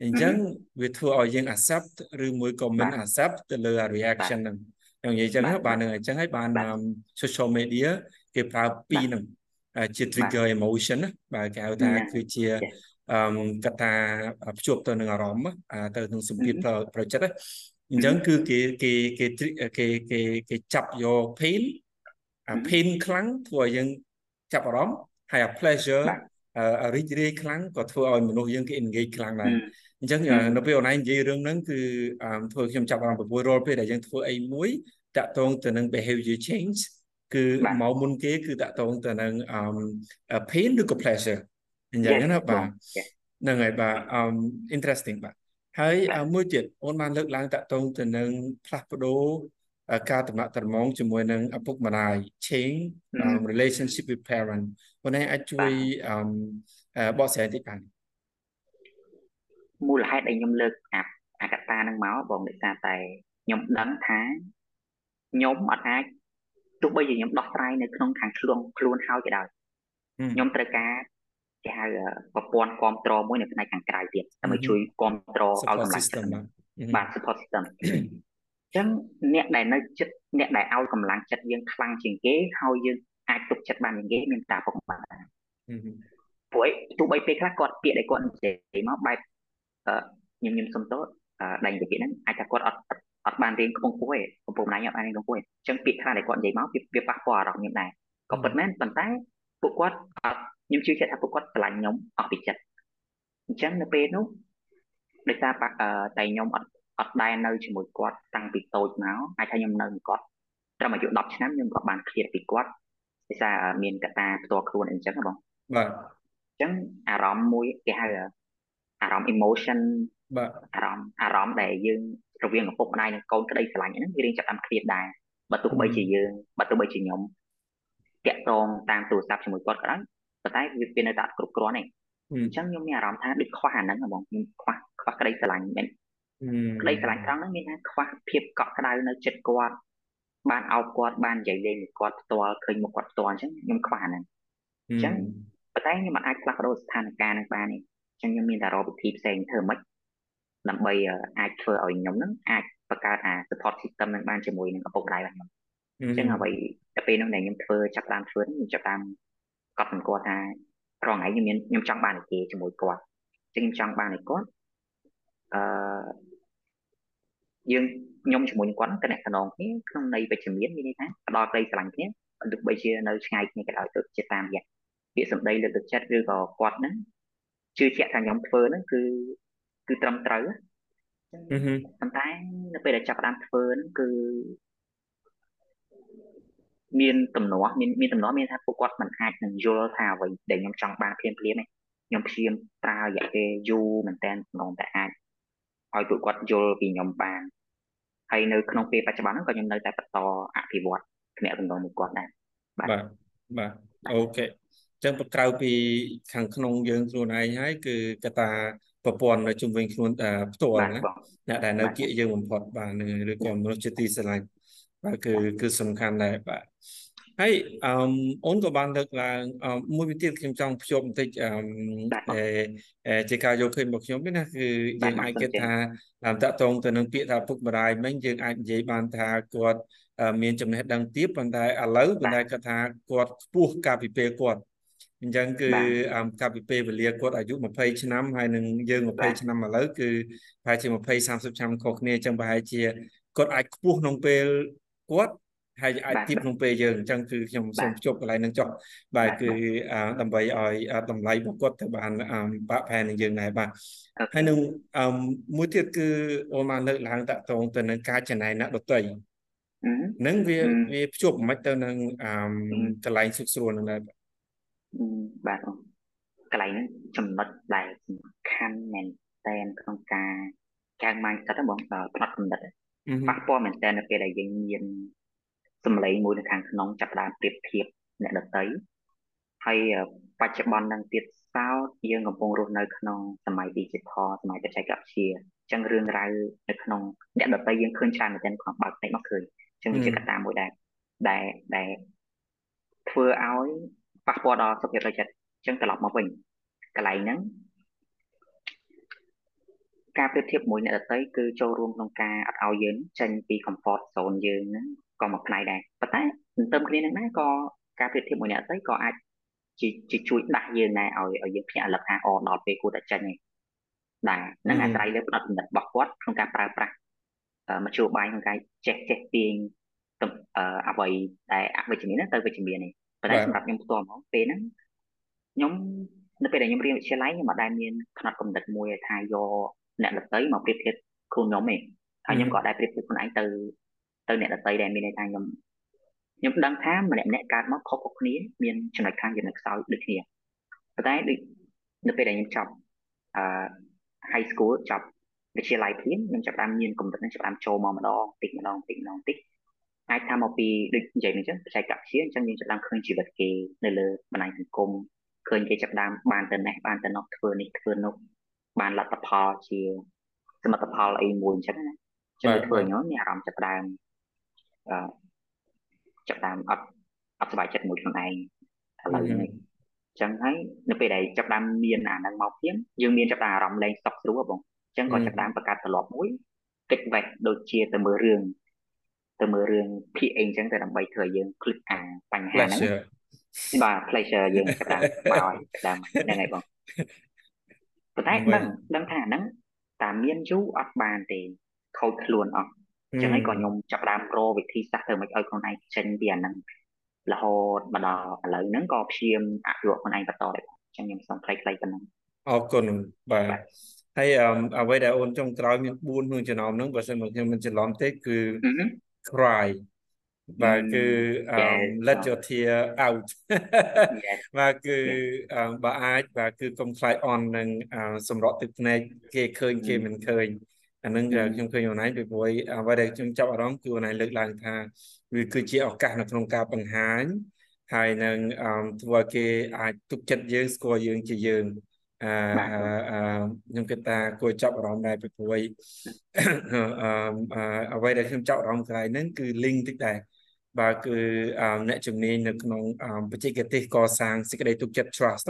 A: អញ្ចឹងវាធ្វើឲ្យយើង accept ឬមួយក៏មិន accept ទៅលើ reaction ហ្នឹងខ្ញុំនិយាយចឹងបាននឹងអញ្ចឹងហើយបាន social media គេប្រើពីរហ្នឹងជា trigger emotion ណាបាទគេហៅថាគឺជាអឺកត្តាភ្ជាប់ទៅនឹងអារម្មណ៍ទៅនឹងសម្ពាធប្រចិត្តអញ្ចឹងគឺគេគេគេគេគេគេចាប់យក pain អា pain ខ្លាំងធ្វើឲ្យយើងចាប់អារម្មណ៍ហើយអា pleasure រីករាយខ្លាំងក៏ធ្វើឲ្យមនុស្សយើងគេ engage ខ្លាំងដែរអញ្ចឹងនៅពេលអូនឯងនិយាយរឿងហ្នឹងគឺធ្វើខ្ញុំចាប់អារម្មណ៍ប្រពៃរាល់ពេលដែលយើងធ្វើអីមួយតាក់ទងទៅនឹង behavior change គឺមកមុនគេគឺតាក់ទងទៅនឹង pain ឬក៏ pleasure អញ្ចឹងណាបាទហ្នឹងហើយបាទ interesting បាទហើយមួយទៀតអូនបានលើកឡើងតាក់ទងទៅនឹងផ្លាស់ប្ដូរ ការតំណាក់ត្រមងជាមួយនឹងឪពុកម្ដាយ change relationship with parent អូនឯងអាចជួយបកស្រាយតិចបាន
B: មូលហេតុដែលខ្ញុំលើកអាអាកតានឹងមកបងដោយសារតែខ្ញុំដឹងថាខ្ញុំអត់អាចទោះបីជាខ្ញុំដោះស្រាយនៅក្នុងខាងខ្លួនខ្លួនហើយក៏ដោយខ្ញុំត្រូវការគេហៅប្រព័ន្ធគ្រប់គ្រងមួយនៅផ្នែកខាងក្រៅទៀតដើម្បីជួយគ្រប់គ្រងឲ្យកម្លាំងចិត្តបាទ support system អញ្ចឹងអ្នកដែលនៅចិត្តអ្នកដែលឲ្យកម្លាំងចិត្តយើងខ្លាំងជាងគេហើយយើងអាចទុកចិត្តបានជាងគេមានតាពុកបាទព្រោះទោះបីពេលខ្លះគាត់ពាក្យដែលគាត់និយាយមកបែបខ្ញុំខ្ញុំសុំទោសដៃនិយាយពាក្យហ្នឹងអាចថាគាត់អត់អត់បានរៀនខ្ពង់ខ្ពស់ទេកំពុងណាញអត់បានរៀនខ្ពង់ខ្ពស់ទេអញ្ចឹងពាក្យខ្លះដែលគាត់និយាយមកវាប៉ះពាល់អារម្មណ៍ខ្ញុំដែរក៏ពិតមែនប៉ុន្តែពួកគាត់អត់ខ្ញុំជឿជាក់ថាពួកគាត់ស្រឡាញ់ខ្ញុំអស់ពីចិត្តអញ្ចឹងនៅពេលនោះដោយសារតែខ្ញុំអត់ អត់ដែរនៅជាមួយគាត់តាំងពីតូចមកអាចថាខ្ញុំនៅមួយគាត់ត្រឹមអាយុ10ឆ្នាំខ្ញុំក៏បានឃ្លាតពីគាត់ដោយសារមានកត្តាផ្ទាល់ខ្លួនអញ្ចឹងបង
A: បាទ
B: អញ្ចឹងអារម្មណ៍មួយគេហៅអារម្មណ៍ emotion
A: បាទ
B: អារម្មណ៍អារម្មណ៍ដែលយើងរវាងឪពុកម្ដាយនិងកូនក្តីស្រឡាញ់ហ្នឹងវារៀងចាប់តាមឃ្លាតដែរបើទោះបីជាយើងបើទោះបីជាខ្ញុំតាក់ទងតាមទូរស័ព្ទជាមួយគាត់ក៏ដោយប៉ុន្តែវាវានៅតែអត់គ្រប់គ្រាន់ទេអញ្ចឹងខ្ញុំមានអារម្មណ៍ថាដូចខ្វះអាហ្នឹងហ្មងខ្ញុំខ្វះខ្វះក្តីស្រឡាញ់មែន ក្តីស្រឡាញ់ត្រង់ហ្នឹងមានថាខ្វះភាពកក់ក្ដៅនៅចិត្តគាត់បានអោបគាត់បាននិយាយលេងនឹងគាត់ផ្ទាល់ឃើញមុខគាត់ផ្ទាល់អញ្ចឹងខ្ញុំខ្វះអាហ្នឹងអញ្ចឹងប៉ុន្តែខ្ញុំមិនអាចផ្លាស់ប្ដូរស្ថានភាពនឹងបានទេអញ្ចឹងខ្ញុំមានតែរកវិធីផ្សេងធ្វើម៉េចដើម្បីអាចធ្វើឲ្យខ្ញុំហ្នឹងអាចបង្កើតអា support system នឹងបានជាមួយនឹងឪពុកម្ដាយរបស់ខ្ញុំអញ្ចឹងអ្វីតែពេលនោះដែលខ្ញុំធ្វើចាប់តាមធ្វើខ្ញុំចាប់តាមកត់សម្គាល់ថារងថ្ងៃខ្ញុំមានខ្ញុំចង់បានគេជាមួយគាត់អញ្ចឹងខ្ញុំចង់បានឲ្យគាត់អឺ យើងខ្ញុំជាមួយនឹងគាត់តំណែងគ្នាក្នុងន័យវិជ្ជមានមានន័យថាផ្ដល់ក្តីស្រឡាញ់គ្នាទោះបីជានៅឆ្ងាយគ្នាក៏ដោយទៅជាតាមរយៈពាក្យសម្ដីលើកទឹកចិត្តឬក៏គាត់ហ្នឹងជឿជាក់ថាខ្ញុំធ្វើហ្នឹងគឺគឺត្រឹមត្រូវប៉ុន្តែនៅពេលដែលចាប់ផ្ដើមធ្វើហ្នឹងគឺមានទំនាស់មានមានទំនាស់មានថាពួកគាត់មិនអាចនឹងយល់ថាអ្វីដែលខ្ញុំចង់បានភ្លាមភ្លាមទេខ្ញុំព្យាយាមប្រើរយៈពេលយូរមែនតើក្នុងតែអាច ឲ្យពួកគាត់យល់ពីខ្ញុំបានហើយនៅក្នុងពេលបច្ចុប្បន្នហ្នឹងក៏ខ្ញុំនៅតែបន្តអភិវឌ្ឍទំនាក់ទំនងមួយគាត់ដែរ
A: បាទបាទអូខេចឹងក្រៅពីខាងក្នុងយើងខ្លួនឯងហើយគឺកតាប្រព័ន្ធនៅជុំវិញខ្លួនផ្ទាល់ណាអ្នកដែលនៅគៀកយើងបំផុតបាទឬក៏មនុស្សជាទីស្រឡាញ់បាទគឺគឺសំខាន់ដែរបាទ ហើយអឺអូនក៏បានលើកឡើងមួយវិធីខ្ញុំចង់ភ្ជាប់បន្តិចអឺជាការយកឃើញរបស់ខ្ញុំនេះណាគឺយើងអាចគិតថាតកតងទៅនឹងពាក្យថាពុកម្ដាយមិញយើងអាចនិយាយបានថាគាត់មានចំណេះដឹងទៀតប៉ុន្តែឥឡូវប៉ុន្តែគាត់ថាគាត់ខ្ពស់កាលពីពេលគាត់អញ្ចឹងគឺកាលពីពេលវេលាគាត់អាយុ20ឆ្នាំហើយនឹងយើង20ឆ្នាំឥឡូវគឺប្រហែលជា20 30ឆ្នាំខុសគ្នាអញ្ចឹងប្រហែលជាគាត់អាចខ្ពស់ក្នុងពេលគាត់ ហើយអាចទៀបក្នុងពេលយើងអញ្ចឹងគឺខ្ញុំសូមភ្ជាប់កន្លែងនឹងចុះបាទគឺដើម្បីឲ្យតម្លៃរបស់គាត់ទៅបានបាក់ផែននឹងយើងដែរបាទហើយនឹងមួយទៀតគឺអូនបានលើកឡើងតាក់ទងទៅនឹងការចំណាយអ្នកដតីនឹងវាវាភ្ជាប់មិនទៅនឹងកន្លែងសុខស្រួលនឹងដែរ
B: បាទកន្លែងហ្នឹងចំណុចដែលសំខាន់មែនតែនក្នុងការកាងម៉ាញ់សិតហ្មងដល់ផ្នែកកំណត់ប៉ះពាល់មែនតែននៅពេលដែលយើងមាន សម្លេងមួយនៅខាងក្នុងចាប់ដើមប្រៀបធៀបអ្នកដតីហើយបច្ចុប្បន្ននឹងទៀតសោតយើងកំពុងរស់នៅក្នុងសម័យ digital សម័យបច្ចេកវិទ្យាអញ្ចឹងរឿងរ៉ាវនៅក្នុងអ្នកដតីយើងឃើញច្រើនមែនទែនក្នុងបើកភ្នែកមកឃើញអញ្ចឹងវាជាកត្តាមួយដែរដែលដែលធ្វើឲ្យប៉ះពាល់ដល់សុខភាពផ្លូវចិត្តអញ្ចឹងត្រឡប់មកវិញកន្លែងហ្នឹងការប្រៀបធៀបមួយអ្នកដទៃគឺចូលរួមក្នុងការអត់ឲ្យយើងចេញពី comfort zone យើងហ្នឹង ក៏មួយផ្នែកដែរប៉ុន្តែទន្ទឹមគ្នានឹងដែរក៏ការប្រៀបធៀបមួយអ្នកដទៃក៏អាចជាជួយដាស់យើងដែរឲ្យឲ្យយើងភ្ញាក់រលឹកថាអូដល់ពេលគួរតែចេញហើយដែរនឹងអាស្រ័យលើផ្នត់គំនិតរបស់គាត់ក្នុងការប្រើប្រាស់មធ្យោបាយក្នុងការចេះចេះទាញអ្វីដែលអវិជ្ជមានទៅវិជ្ជមាននេះប៉ុន្តែសម្រាប់ខ្ញុំផ្ទាល់ហ្មងពេលហ្នឹងខ្ញុំនៅពេលដែលខ្ញុំរៀនវិទ្យាល័យខ្ញុំអត់ដែលមានផ្នត់គំនិតមួយថាយកអ្នកដតីមកប្រៀបធៀបគ្រូខ្ញុំទេហើយខ្ញុំក៏អត់ដែលប្រៀបធៀបខ្លួនឯងទៅ ទៅអ្នកដតីដែលមានន័យថាខ្ញុំខ្ញុំដឹងថាម្នាក់ម្នាក់កើតមកខុសៗគ្នាមានចំណុចខ្លាំងចំណុចខ្សោយដូចគ្នាប៉ុន្តែដូចនៅពេលដែលខ្ញុំចប់អឺ high school ចប់វិទ្យាល័យភ្លាមខ្ញុំចាប់បានមានកម្រិតនឹងចាប់បានចូលមកម្ដងតិចម្ដងតិចម្ដងតិចអាចថាមកពីដូចនិយាយអញ្ចឹងបច្ចេកវិទ្យាអញ្ចឹងយើងចាប់បានឃើញជីវិតគេនៅលើបណ្ដាញសង្គមឃើញគេចាប់បានបានទៅនេះបានទៅនោះធ្វើនេះធ្វើនោះបានលទ្ធផលជាសមិទ្ធផលអីមួយអញ្ចឹងណាចឹងធ្វើខ្ញុំមានអារម្មណ៍ចាប់ដើមអឺ ចាប់ដើមអត់អត់សុខចិត្តមួយខ្លួនឯងឥឡូវនេះចឹងហើយនៅពេលដែលចាប់ដើមមានអានឹងមកភ្លាមយើងមានចាប់ដើមអារម្មណ៍លែងស្តុកស្រួលបងចឹងក៏ចាប់ដើមបង្កើតត្រឡប់មួយកិច្ចវេះដូចជាទៅមើលរឿងទៅមើលរឿងភាគអីចឹងទៅដើម្បីធ្វើឲ្យយើងคลิกអាបញ្ហាហ្នឹងបាទ pleasure យើងចាប់ដើមមកឲ្យដើមហ្នឹងហើយបងប៉ុន្តែដឹងដឹងថាហ្នឹងតាមានយូរអត់បានទេខូចខ្លួនអស់ អញ្ចឹងហើយក៏ខ្ញុំចាប់ដើមរកវិធីសាស្ត្រធ្វើម៉េចឲ្យខ្លួនឯងចេញពីអាហ្នឹងរហូតមកដល់ឥឡូវហ្នឹងក៏ព្យាយាមអភិវឌ្ឍខ្លួនឯងបន្តដែរអញ្ចឹងខ្ញុំសូមខ្លីៗប៉ុណ្ណឹង
A: អរគុណបាទហើយអ្វីដែលអូនចុងក្រោយមាន4ក្នុងចំណោមហ្នឹងបើសិនមកខ្ញុំមិនច្រឡំទេគឺ cry បាទគឺ let your tear out បាទគឺបើអាចបាទគឺកុំខ្លាចអន់នឹងសម្រក់ទឹកភ្នែកគេឃើញគេមិនឃើញ អានឹងខ្ញុំឃើញអនឡាញពីព្រោះអ្វីដែលខ្ញុំចាប់អារម្មណ៍គឺអនឡាញលើកឡើងថាវាគឺជាឱកាសនៅក្នុងការបង្ហាញហើយនឹងធ្វើឲ្យគេអាចទុកចិត្តយើងស្គាល់យើងជាយើងអឺខ្ញុំគិតថាគួរចាប់អារម្មណ៍ដែរពីព្រោះអឺអ្វីដែលខ្ញុំចាប់អារម្មណ៍កន្លែងហ្នឹងគឺ link តិចដែរបាទគឺអ្នកជំនាញនៅក្នុងបច្ចេកទេសកសាងសេចក្តីទុកចិត្ត trust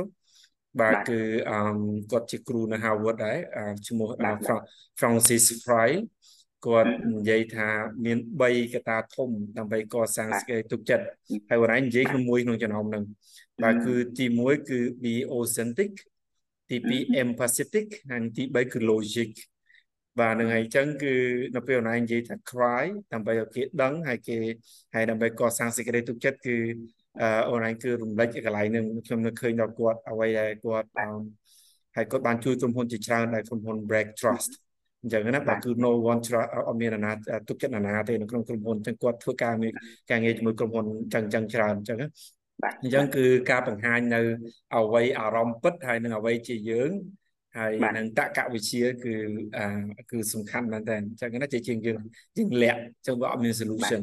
A: បាទគឺគាត់ជាគ្រូនៅ Harvard ដែរឈ្មោះ Francis Fry គាត់និយាយថាមាន3កត្តាធំដើម្បីកសាងសេចក្តីទុកចិត្តហើយបងឯងនិយាយក្នុងមួយក្នុងចំណោមហ្នឹងបាទគឺទី1គឺ be authentic ទី2 empathetic ហើយទី3គឺ logic បាទនឹងហើយអញ្ចឹងគឺនៅពេលអូនឯងនិយាយថា cry ដើម្បីឲ្យគេដឹងហើយគេហើយដើម្បីកសាងសេចក្តីទុកចិត្តគឺ អូនឯងគឺរំលេចកន្លែងនឹងខ្ញុំនៅឃើញដល់គាត់អ្វីដែលគាត់ហើយគាត់បានជួយក្រុមហ៊ុនជាច្រើនដែលក្រុមហ៊ុន Break Trust អញ្ចឹងណាបើគឺ no one trust អត់មានអាណាទុកចិត្តអាណាទេនៅក្នុងក្រុមហ៊ុនអញ្ចឹងគាត់ធ្វើការងារការងារជាមួយក្រុមហ៊ុនអញ្ចឹងអញ្ចឹងច្រើនអញ្ចឹងអញ្ចឹងគឺការបង្ហាញនៅអវ័យអារម្មណ៍ពិតហើយនឹងអវ័យជាយើង ហើយនឹងតកវិជាគឺអាគឺសំខាន់មែនតើអញ្ចឹងណាជាជាងយើងយើងលាក់អញ្ចឹងវាអត់មាន solution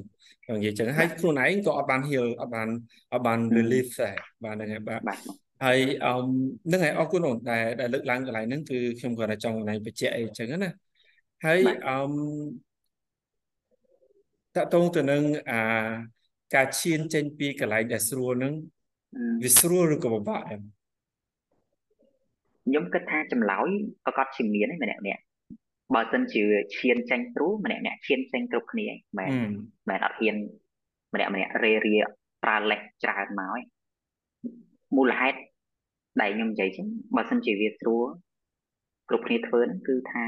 A: និយាយអញ្ចឹងហើយខ្លួនឯងក៏អត់បាន heal អត់បានអត់បាន relief ដែរបាទហ្នឹងហើយបាទហើយអឺនឹងហើយអរគុណអូនដែលដែលលើកឡើងកន្លែងហ្នឹងគឺខ្ញុំគាត់តែចង់កន្លែងបញ្ជាក់អីអញ្ចឹងណាហើយអឺតកតងទៅនឹងអាការឈានចេញពីកន្លែងដែលស្រួលហ្នឹងវាស្រួលឬក៏ពិបាកដែរ
B: ខ្ញុំគិតថាចម្លើយប្រកាសជាមានឯម្នាក់ម្នាក់បើសិនជាឈានចេញទ្រូម្នាក់ម្នាក់ឈានចេញគ្រប់គ្នាឯងមែនមែនអត់ហ៊ានម្នាក់ម្នាក់រេរាប្រើលេខច្រើនមកឯងមូលហេតុដែលខ្ញុំនិយាយចឹងបើសិនជាវាស្រួលគ្រប់គ្នាធ្វើហ្នឹងគឺថា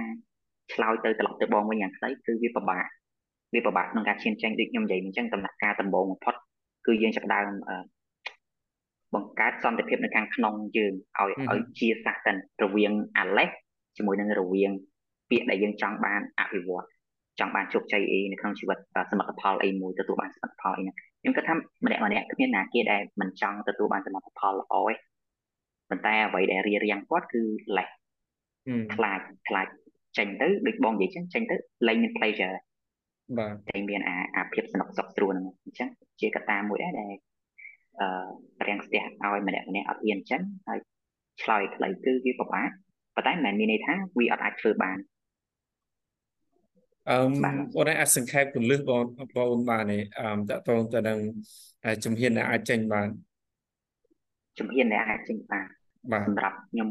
B: ឆ្លើយទៅត្រឡប់ទៅបងវិញយ៉ាងខ្លីគឺវាពិបាកវាពិបាកក្នុងការឈានចេញដូចខ្ញុំនិយាយអញ្ចឹងដំណាក់កាលដំបូងបំផុតគឺយើងចាប់ដើម បង្កើតសន្តិភាពនៅខាងក្នុងយើងឲ្យឲ្យជាសាសតិនរវាងអាឡេសជាមួយនឹងរវាងពាក្យដែលយើងចង់បានអភិវឌ្ឍចង់បានជោគជ័យអីនៅក្នុងជីវិតសមិទ្ធផលអីមួយទទួលបានសមិទ្ធផលអីហ្នឹងខ្ញុំគិតថាម្នាក់ម្នាក់គ្មានណាគេដែលមិនចង់ទទួលបានសមិទ្ធផលល្អទេប៉ុន្តែអ្វីដែលរៀបរៀងគាត់គឺលេសខ្លាចខ្លាចចេញទៅដូចបងនិយាយចឹងចេញទៅលែងមាន pleasure
A: បាទ
B: តែមានអាអាភាពស្នុកសុខស្រួលហ្នឹងអញ្ចឹងជាកត្តាមួយដែរដែល អឺរាំងស្ទះឲ្យម្នាក់ម្នាក់អត់ហ៊ានអញ្ចឹងហើយឆ្លើយខ្លីគឺវាពិបាកប៉ុន្តែមិនមែនមានន័យថាវាអត់អាចធ្វើបាន
A: អឺបងអាចសង្ខេបគន្លឹះបងបងបានទេអឺតកតងទៅនឹងជំហានដែលអាចចេញបាន
B: ជំហានដែលអាចចេញបានសម្រាប់ខ្ញុំ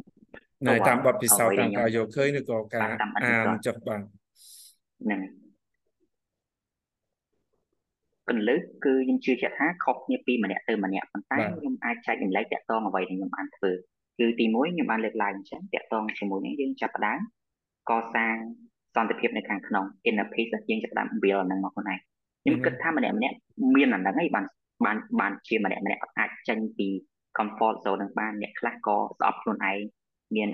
A: នៅតាមបទពិសោធន៍តាមការយកឃើញឬក៏ការអានចុះបាន
B: ហ្នឹង កន្លឹះគឺខ្ញុំជឿជាក់ថាខុសគ្នាពីម្នាក់ទៅម្នាក់ប៉ុន្តែខ្ញុំអាចចែករំលែកតាក់ទងអ្វីដែលខ្ញុំបានធ្វើគឺទី1ខ្ញុំបានលើកឡើងអញ្ចឹងតាក់ទងជាមួយនឹងយើងចាប់ផ្ដើមកសាងសន្តិភាពនៅខាងក្នុង inner peace យើងចាប់ផ្ដើម build ហ្នឹងមកខ្លួនឯងខ្ញុំគិតថាម្នាក់ម្នាក់មានអាហ្នឹងហើយបានបានបានជាម្នាក់ម្នាក់អាចចេញពី comfort zone នឹងបានអ្នកខ្លះក៏ស្អប់ខ្លួនឯងមាន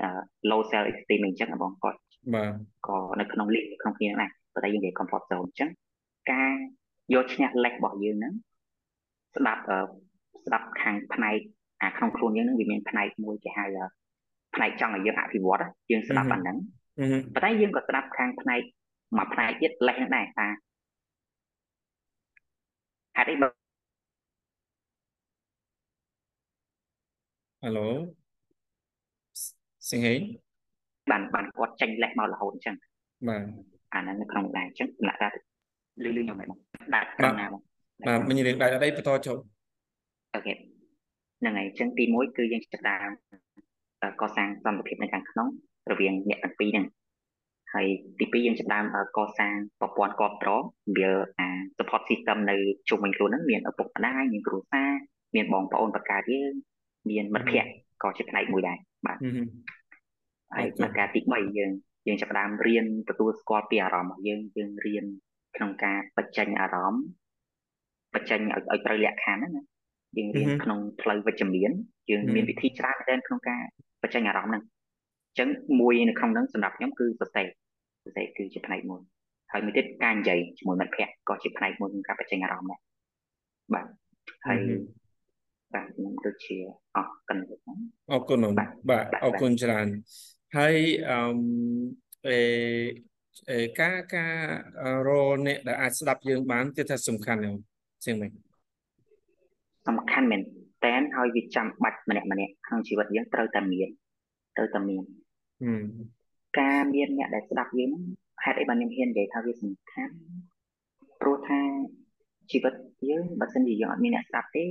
B: low self esteem អញ្ចឹងបងគាត់
A: បាទ
B: ក៏នៅក្នុង link ក្នុងគ្នាដែរប៉ុន្តែយើងនិយាយ comfort zone អញ្ចឹងការ យកឈ្នះលេខរបស់យើងហ្នឹងស្ដាប់ស្ដាប់ខាងផ្នែកអាក្នុងខ្លួនយើងហ្នឹងវាមានផ្នែកមួយគេហៅផ្នែកចង់ឲ្យយើងអភិវឌ្ឍយើងស្ដាប់អាហ្នឹងប៉ុន្តែយើងក៏ស្ដាប់ខាងផ្នែកមួយផ្នែកទៀតលេខហ្នឹងដែរថាហេតុអីបើ
A: ហៅឡូសិង្ហេ
B: បានបានគាត់ចេញលេខមករហូតអញ្ចឹង
A: បាទ
B: អាហ្នឹងនៅក្នុងដែរអញ្ចឹងលក្ខណៈ លឺលឺខ្ញុំហ្នឹងដាច់
A: ខាងណាបងបាទមិញរឿងដាច់អត់អីបន្តចូល
B: អូខេហ្នឹងហើយអញ្ចឹងទី1គឺយើងចាប់ដើមកសាងសន្តិភាពនៅខាងក្នុងរវាងអ្នកទាំងពីរហ្នឹងហើយទី2យើងចាប់ដើមកសាងប្រព័ន្ធគ្រប់គ្រងវាអា support system នៅជុំវិញខ្លួនហ្នឹងមានឪពុកម្ដាយមានគ្រួសារមានបងប្អូនបង្កើតយើងមានមិត្តភ័ក្តិក៏ជាផ្នែកមួយដែរបាទហើយនៅការទី3យើងយើងចាប់ដើមរៀនទទួលស្គាល់ពីអារម្មណ៍របស់យើងយើងរៀន ក្នុងការបញ្ចេញអារម្មណ៍បញ្ចេញឲ្យឲ្យត្រូវលក្ខខណ្ឌហ្នឹងណាយើងរៀនក្នុងផ្លូវវិជ្ជមានយើងមានវិធីច្រើនដែរក្នុងការបញ្ចេញអារម្មណ៍ហ្នឹងអញ្ចឹងមួយនៅក្នុងហ្នឹងសម្រាប់ខ្ញុំគឺសរសេរសរសេរគឺជាផ្នែកមួយហើយមួយទៀតការនិយាយជាមួយមិត្តភ័ក្តិក៏ជាផ្នែកមួយក្នុងការបញ្ចេញអារម្មណ៍ដែរបាទហើយបាទខ្ញុំដូចជាអស់កណ្ដឹង
A: អរគុណបាទអរគុណច្រើនហើយអឺអេ ការការរអ្នកដែលអាចស្ដាប់យើងបានគឺថាសំខាន់ហ្នឹងជាងម៉េច
B: សំខាន់មែនតែនហើយវាចាំបាច់ម្នាក់ម្នាក់ក្នុងជីវិតយើងត្រូវតែមានត្រូវតែមានការមានអ្នកដែលស្ដាប់យើងហេតុអីបានខ្ញុំហ៊ាននិយាយថាវាសំខាន់ព្រោះថាជីវិតយើងបើសិនជាយើងអត់មានអ្នកស្ដាប់ទេ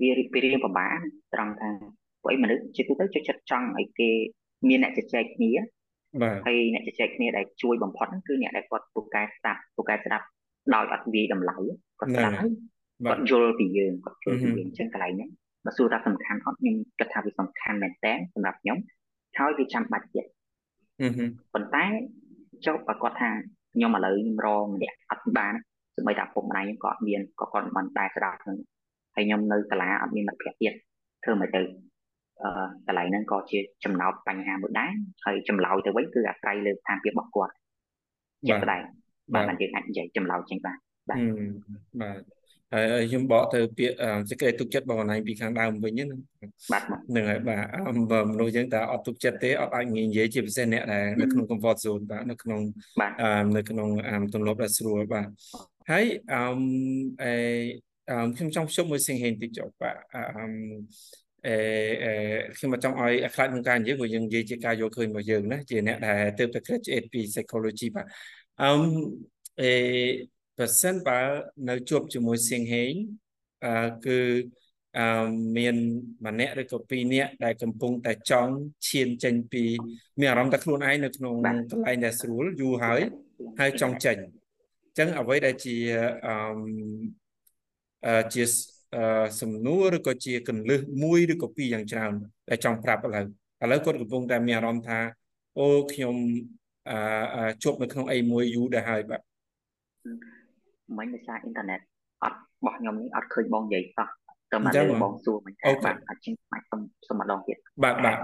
B: វារៀបរៀងពិបាកត្រង់ថាព្រោះអីមនុស្សជាទូទៅចូលចិត្តចង់ឲ្យគេមានអ្នកជជែកគ្នា
A: បាទ
B: ហើយអ្នកជជែកគ្នាដែលជួយបំផុតគឺអ្នកដែលគាត់ពូកែស្ដាប់ពូកែស្ដាប់ដោយអត់វាយតម្លៃគាត់ស្ដាប់ហើយគាត់យល់ពីយើងគាត់យល់ពីយើងអញ្ចឹងកន្លែងហ្នឹងបើសួរថាសំខាន់អត់ខ្ញុំគិតថាវាសំខាន់មែនតើសម្រាប់ខ្ញុំហើយវាចាំបាច់ទៀតប៉ុន្តែចុះបើគាត់ថាខ្ញុំឥឡូវខ្ញុំរងម្នាក់អត់បានសម្បីតែពុកម្ដាយខ្ញុំក៏អត់មានក៏គាត់មិនដែរស្ដាប់ហ្នឹងហើយខ្ញុំនៅសាលាអត់មានមិត្តភក្តិទៀតធ្វើមិនទៅអឺ កន្លែងហ្នឹងក៏ជាចំណោទបញ្ហាមួយដែរហើយចម្លើយទៅវិញគឺអាស្រ័យលើស្ថានភាពរបស់គាត់ជាក់ស្ដែងបាទបានយើងអាចនិយាយចម្លើយចេញបាន
A: បាទបាទហើយខ្ញុំបកទៅពាក្យសេចក្តីទុកចិត្តបងណៃពីខាងដើមវិញណា
B: បាទ
A: ហ្នឹងហើយបាទមនុស្សយើងតើអត់ទុកចិត្តទេអត់អាចនិយាយជាពិសេសអ្នកដែលនៅក្នុង comfort zone បាទនៅក្នុងនៅក្នុងទម្លាប់ដែលស្រួលបាទហើយអឺអេខ្ញុំចង់ភ្ជាប់មួយសៀងហេងតិចចុះបាទ អឺអេខ្ញុំចង់ឲ្យខ្លាចក្នុងការនិយាយព្រោះយើងនិយាយជាការយល់ឃើញរបស់យើងណាជាអ្នកដែលទើបតែ graduate ពី psychology បាទអឺអេប្រសិនបើនៅជួបជាមួយសៀងហេងអឺគឺអឺមានម្នាក់ឬក៏ពីរនាក់ដែលកំពុងតែចង់ឈានចេញពីមានអារម្មណ៍តែខ្លួនឯងនៅក្នុងកន្លែងដែលស្រួលយូរហើយហើយចង់ចេញអញ្ចឹងអ្វីដែលជាអឺជា សំណួរឬក៏ជាកន្លឹះមួយឬក៏ពីរយ៉ាងច្រើនដែលចង់ប្រាប់ឥឡូវឥឡូវគាត់កំពុងតែមានអារម្មណ៍ថាអូខ្ញុំអឺជួបនៅក្នុងអីមួយយូរដែរហើយបាទ
B: មិញដោយសារអ៊ីនធឺណិតអត់របស់ខ្ញុំនេះអត់ឃើញបងនិយាយសោះទៅមកលើបងសួរមិញបាទអត់ជិះបាច់សុំសុំម្ដងទៀត
A: បាទបាទ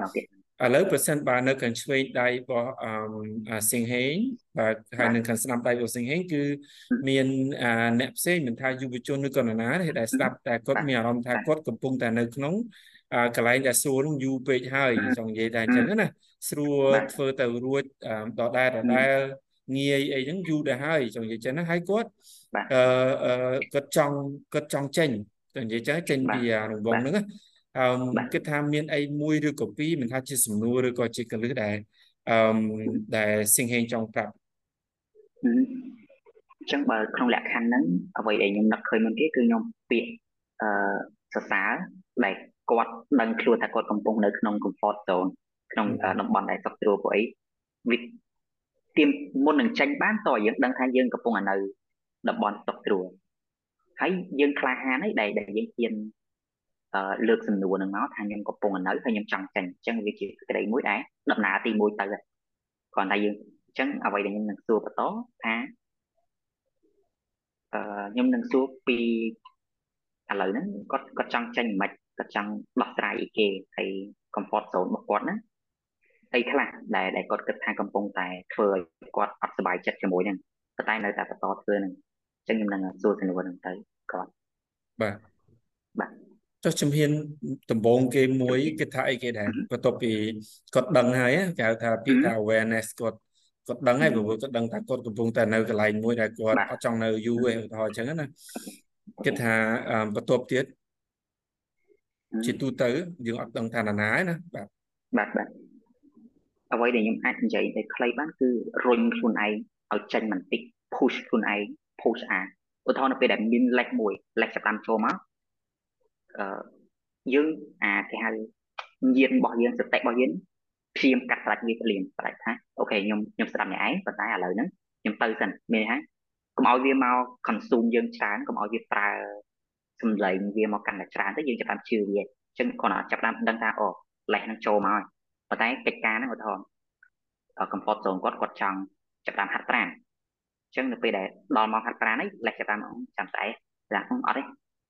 A: ឥឡូវប្រសិនបើនៅខាងឆ្វេងដៃរបស់អឺសិង្ហេងបាទហើយនៅខាងស្ដាំដៃរបស់សិង្ហេងគឺមានអ្នកផ្សេងមិនថាយុវជនឬក៏នរណាទេដែលស្ដាប់តែគាត់មានអារម្មណ៍ថាគាត់កំពុងតែនៅក្នុងកន្លែងដែលស្រួលនឹងយូរពេកហើយចង់និយាយតែអញ្ចឹងណាស្រួលធ្វើទៅរួចដដែលដដែលងាយអីហ្នឹងយូរដែរហើយចង់និយាយចឹងណាហើយគាត់អឺគាត់ចង់គាត់ចង់ចេញទៅនិយាយចឹងចេញពីរង្វង់ហ្នឹង អឺគិតថាមានអីមួយឬក៏ពីរមិនថាជាសំណួរឬក៏ជាកលឹះដែលអឺដែលសិង្ហេងចង់ប្រាប់
B: អញ្ចឹងបើក្នុងលក្ខខណ្ឌហ្នឹងអ្វីដែលខ្ញុំនឹកឃើញមុនគេគឺខ្ញុំពាក្យអឺសរសើរដែលគាត់ដឹងខ្លួនថាគាត់កំពុងនៅក្នុង comfort zone ក្នុងតំបន់ដែលសុខស្រួលព្រោះអីវាទៀមមុននឹងចេញបានតើយើងដឹងថាយើងកំពុងនៅតំបន់សុខស្រួលហើយយើងក្លាហានហើយដែលដែលយើងហ៊ានអឺ លើកសំណួរនឹងមកថាខ្ញុំកំពុងនៅហើយខ្ញុំចង់ចេញអញ្ចឹងវាជាក្តីមួយដែរដំណើរទី1ទៅគ្រាន់តែយើងអញ្ចឹងអ្វីដែលខ្ញុំនឹងសួរបន្តថាអឺខ្ញុំនឹងសួរពីឥឡូវហ្នឹងគាត់គាត់ចង់ចេញមិនគាត់ចង់ដោះស្រាយអីគេហើយ comfort zone របស់គាត់ណាអីខ្លះដែលដែលគាត់គិតថាកំពុងតែធ្វើឲ្យគាត់អត់សុបាយចិត្តជាមួយនឹងប៉ុន្តែនៅតែបន្តធ្វើនឹងអញ្ចឹងខ្ញុំនឹងសួរសំណួរនឹងទៅគាត់
A: បាទបាទ ចុះជំហានដំបូងគេមួយគេថាអីគេដែរបន្ទាប់ពីគាត់ដឹងហើយគេហៅថាពាក្យថា awareness គាត់គាត់ដឹងហើយព្រោះគាត់ដឹងថាគាត់កំពុងតែនៅកន្លែងមួយដែលគាត់អត់ចង់នៅយូរទេឧទាហរណ៍អញ្ចឹងណាគេថាបន្ទាប់ទៀតជាទូទៅយើងអត់ដឹងថាណាណាណាបាទ
B: បាទបាទអ្វីដែលខ្ញុំអាចនិយាយទៅខ្លីបានគឺរុញខ្លួនឯងឲ្យចេញបន្តិច push ខ្លួនឯង push អាឧទាហរណ៍នៅពេលដែលមានលេខមួយលេខចាប់តាមចូលមកអឺ យើងអាគេហៅញាណរបស់យើងសតិរបស់យើងព្យាមកាត់ផ្ដាច់វាព្រាមផ្ដាច់ថាអូខេខ្ញុំខ្ញុំស្ដាប់អ្នកឯងប៉ុន្តែឥឡូវហ្នឹងខ្ញុំទៅសិនមានទេកុំឲ្យវាមក consume យើងច្រើនកុំឲ្យវាប្រើសំឡេងវាមកកាន់តែច្រើនទៅយើងចាប់តាមជឿវាអញ្ចឹងគ្រាន់តែចាប់តាមដឹងថាអូលេខហ្នឹងចូលមកហើយប៉ុន្តែកិច្ចការហ្នឹងឧទាហរណ៍ comfort zone គាត់គាត់ចង់ចាប់តាមហាត់ប្រាណអញ្ចឹងនៅពេលដែលដល់មកហាត់ប្រាណនេះលេះចាប់តាមចាំស្អែកថាអត់ទេ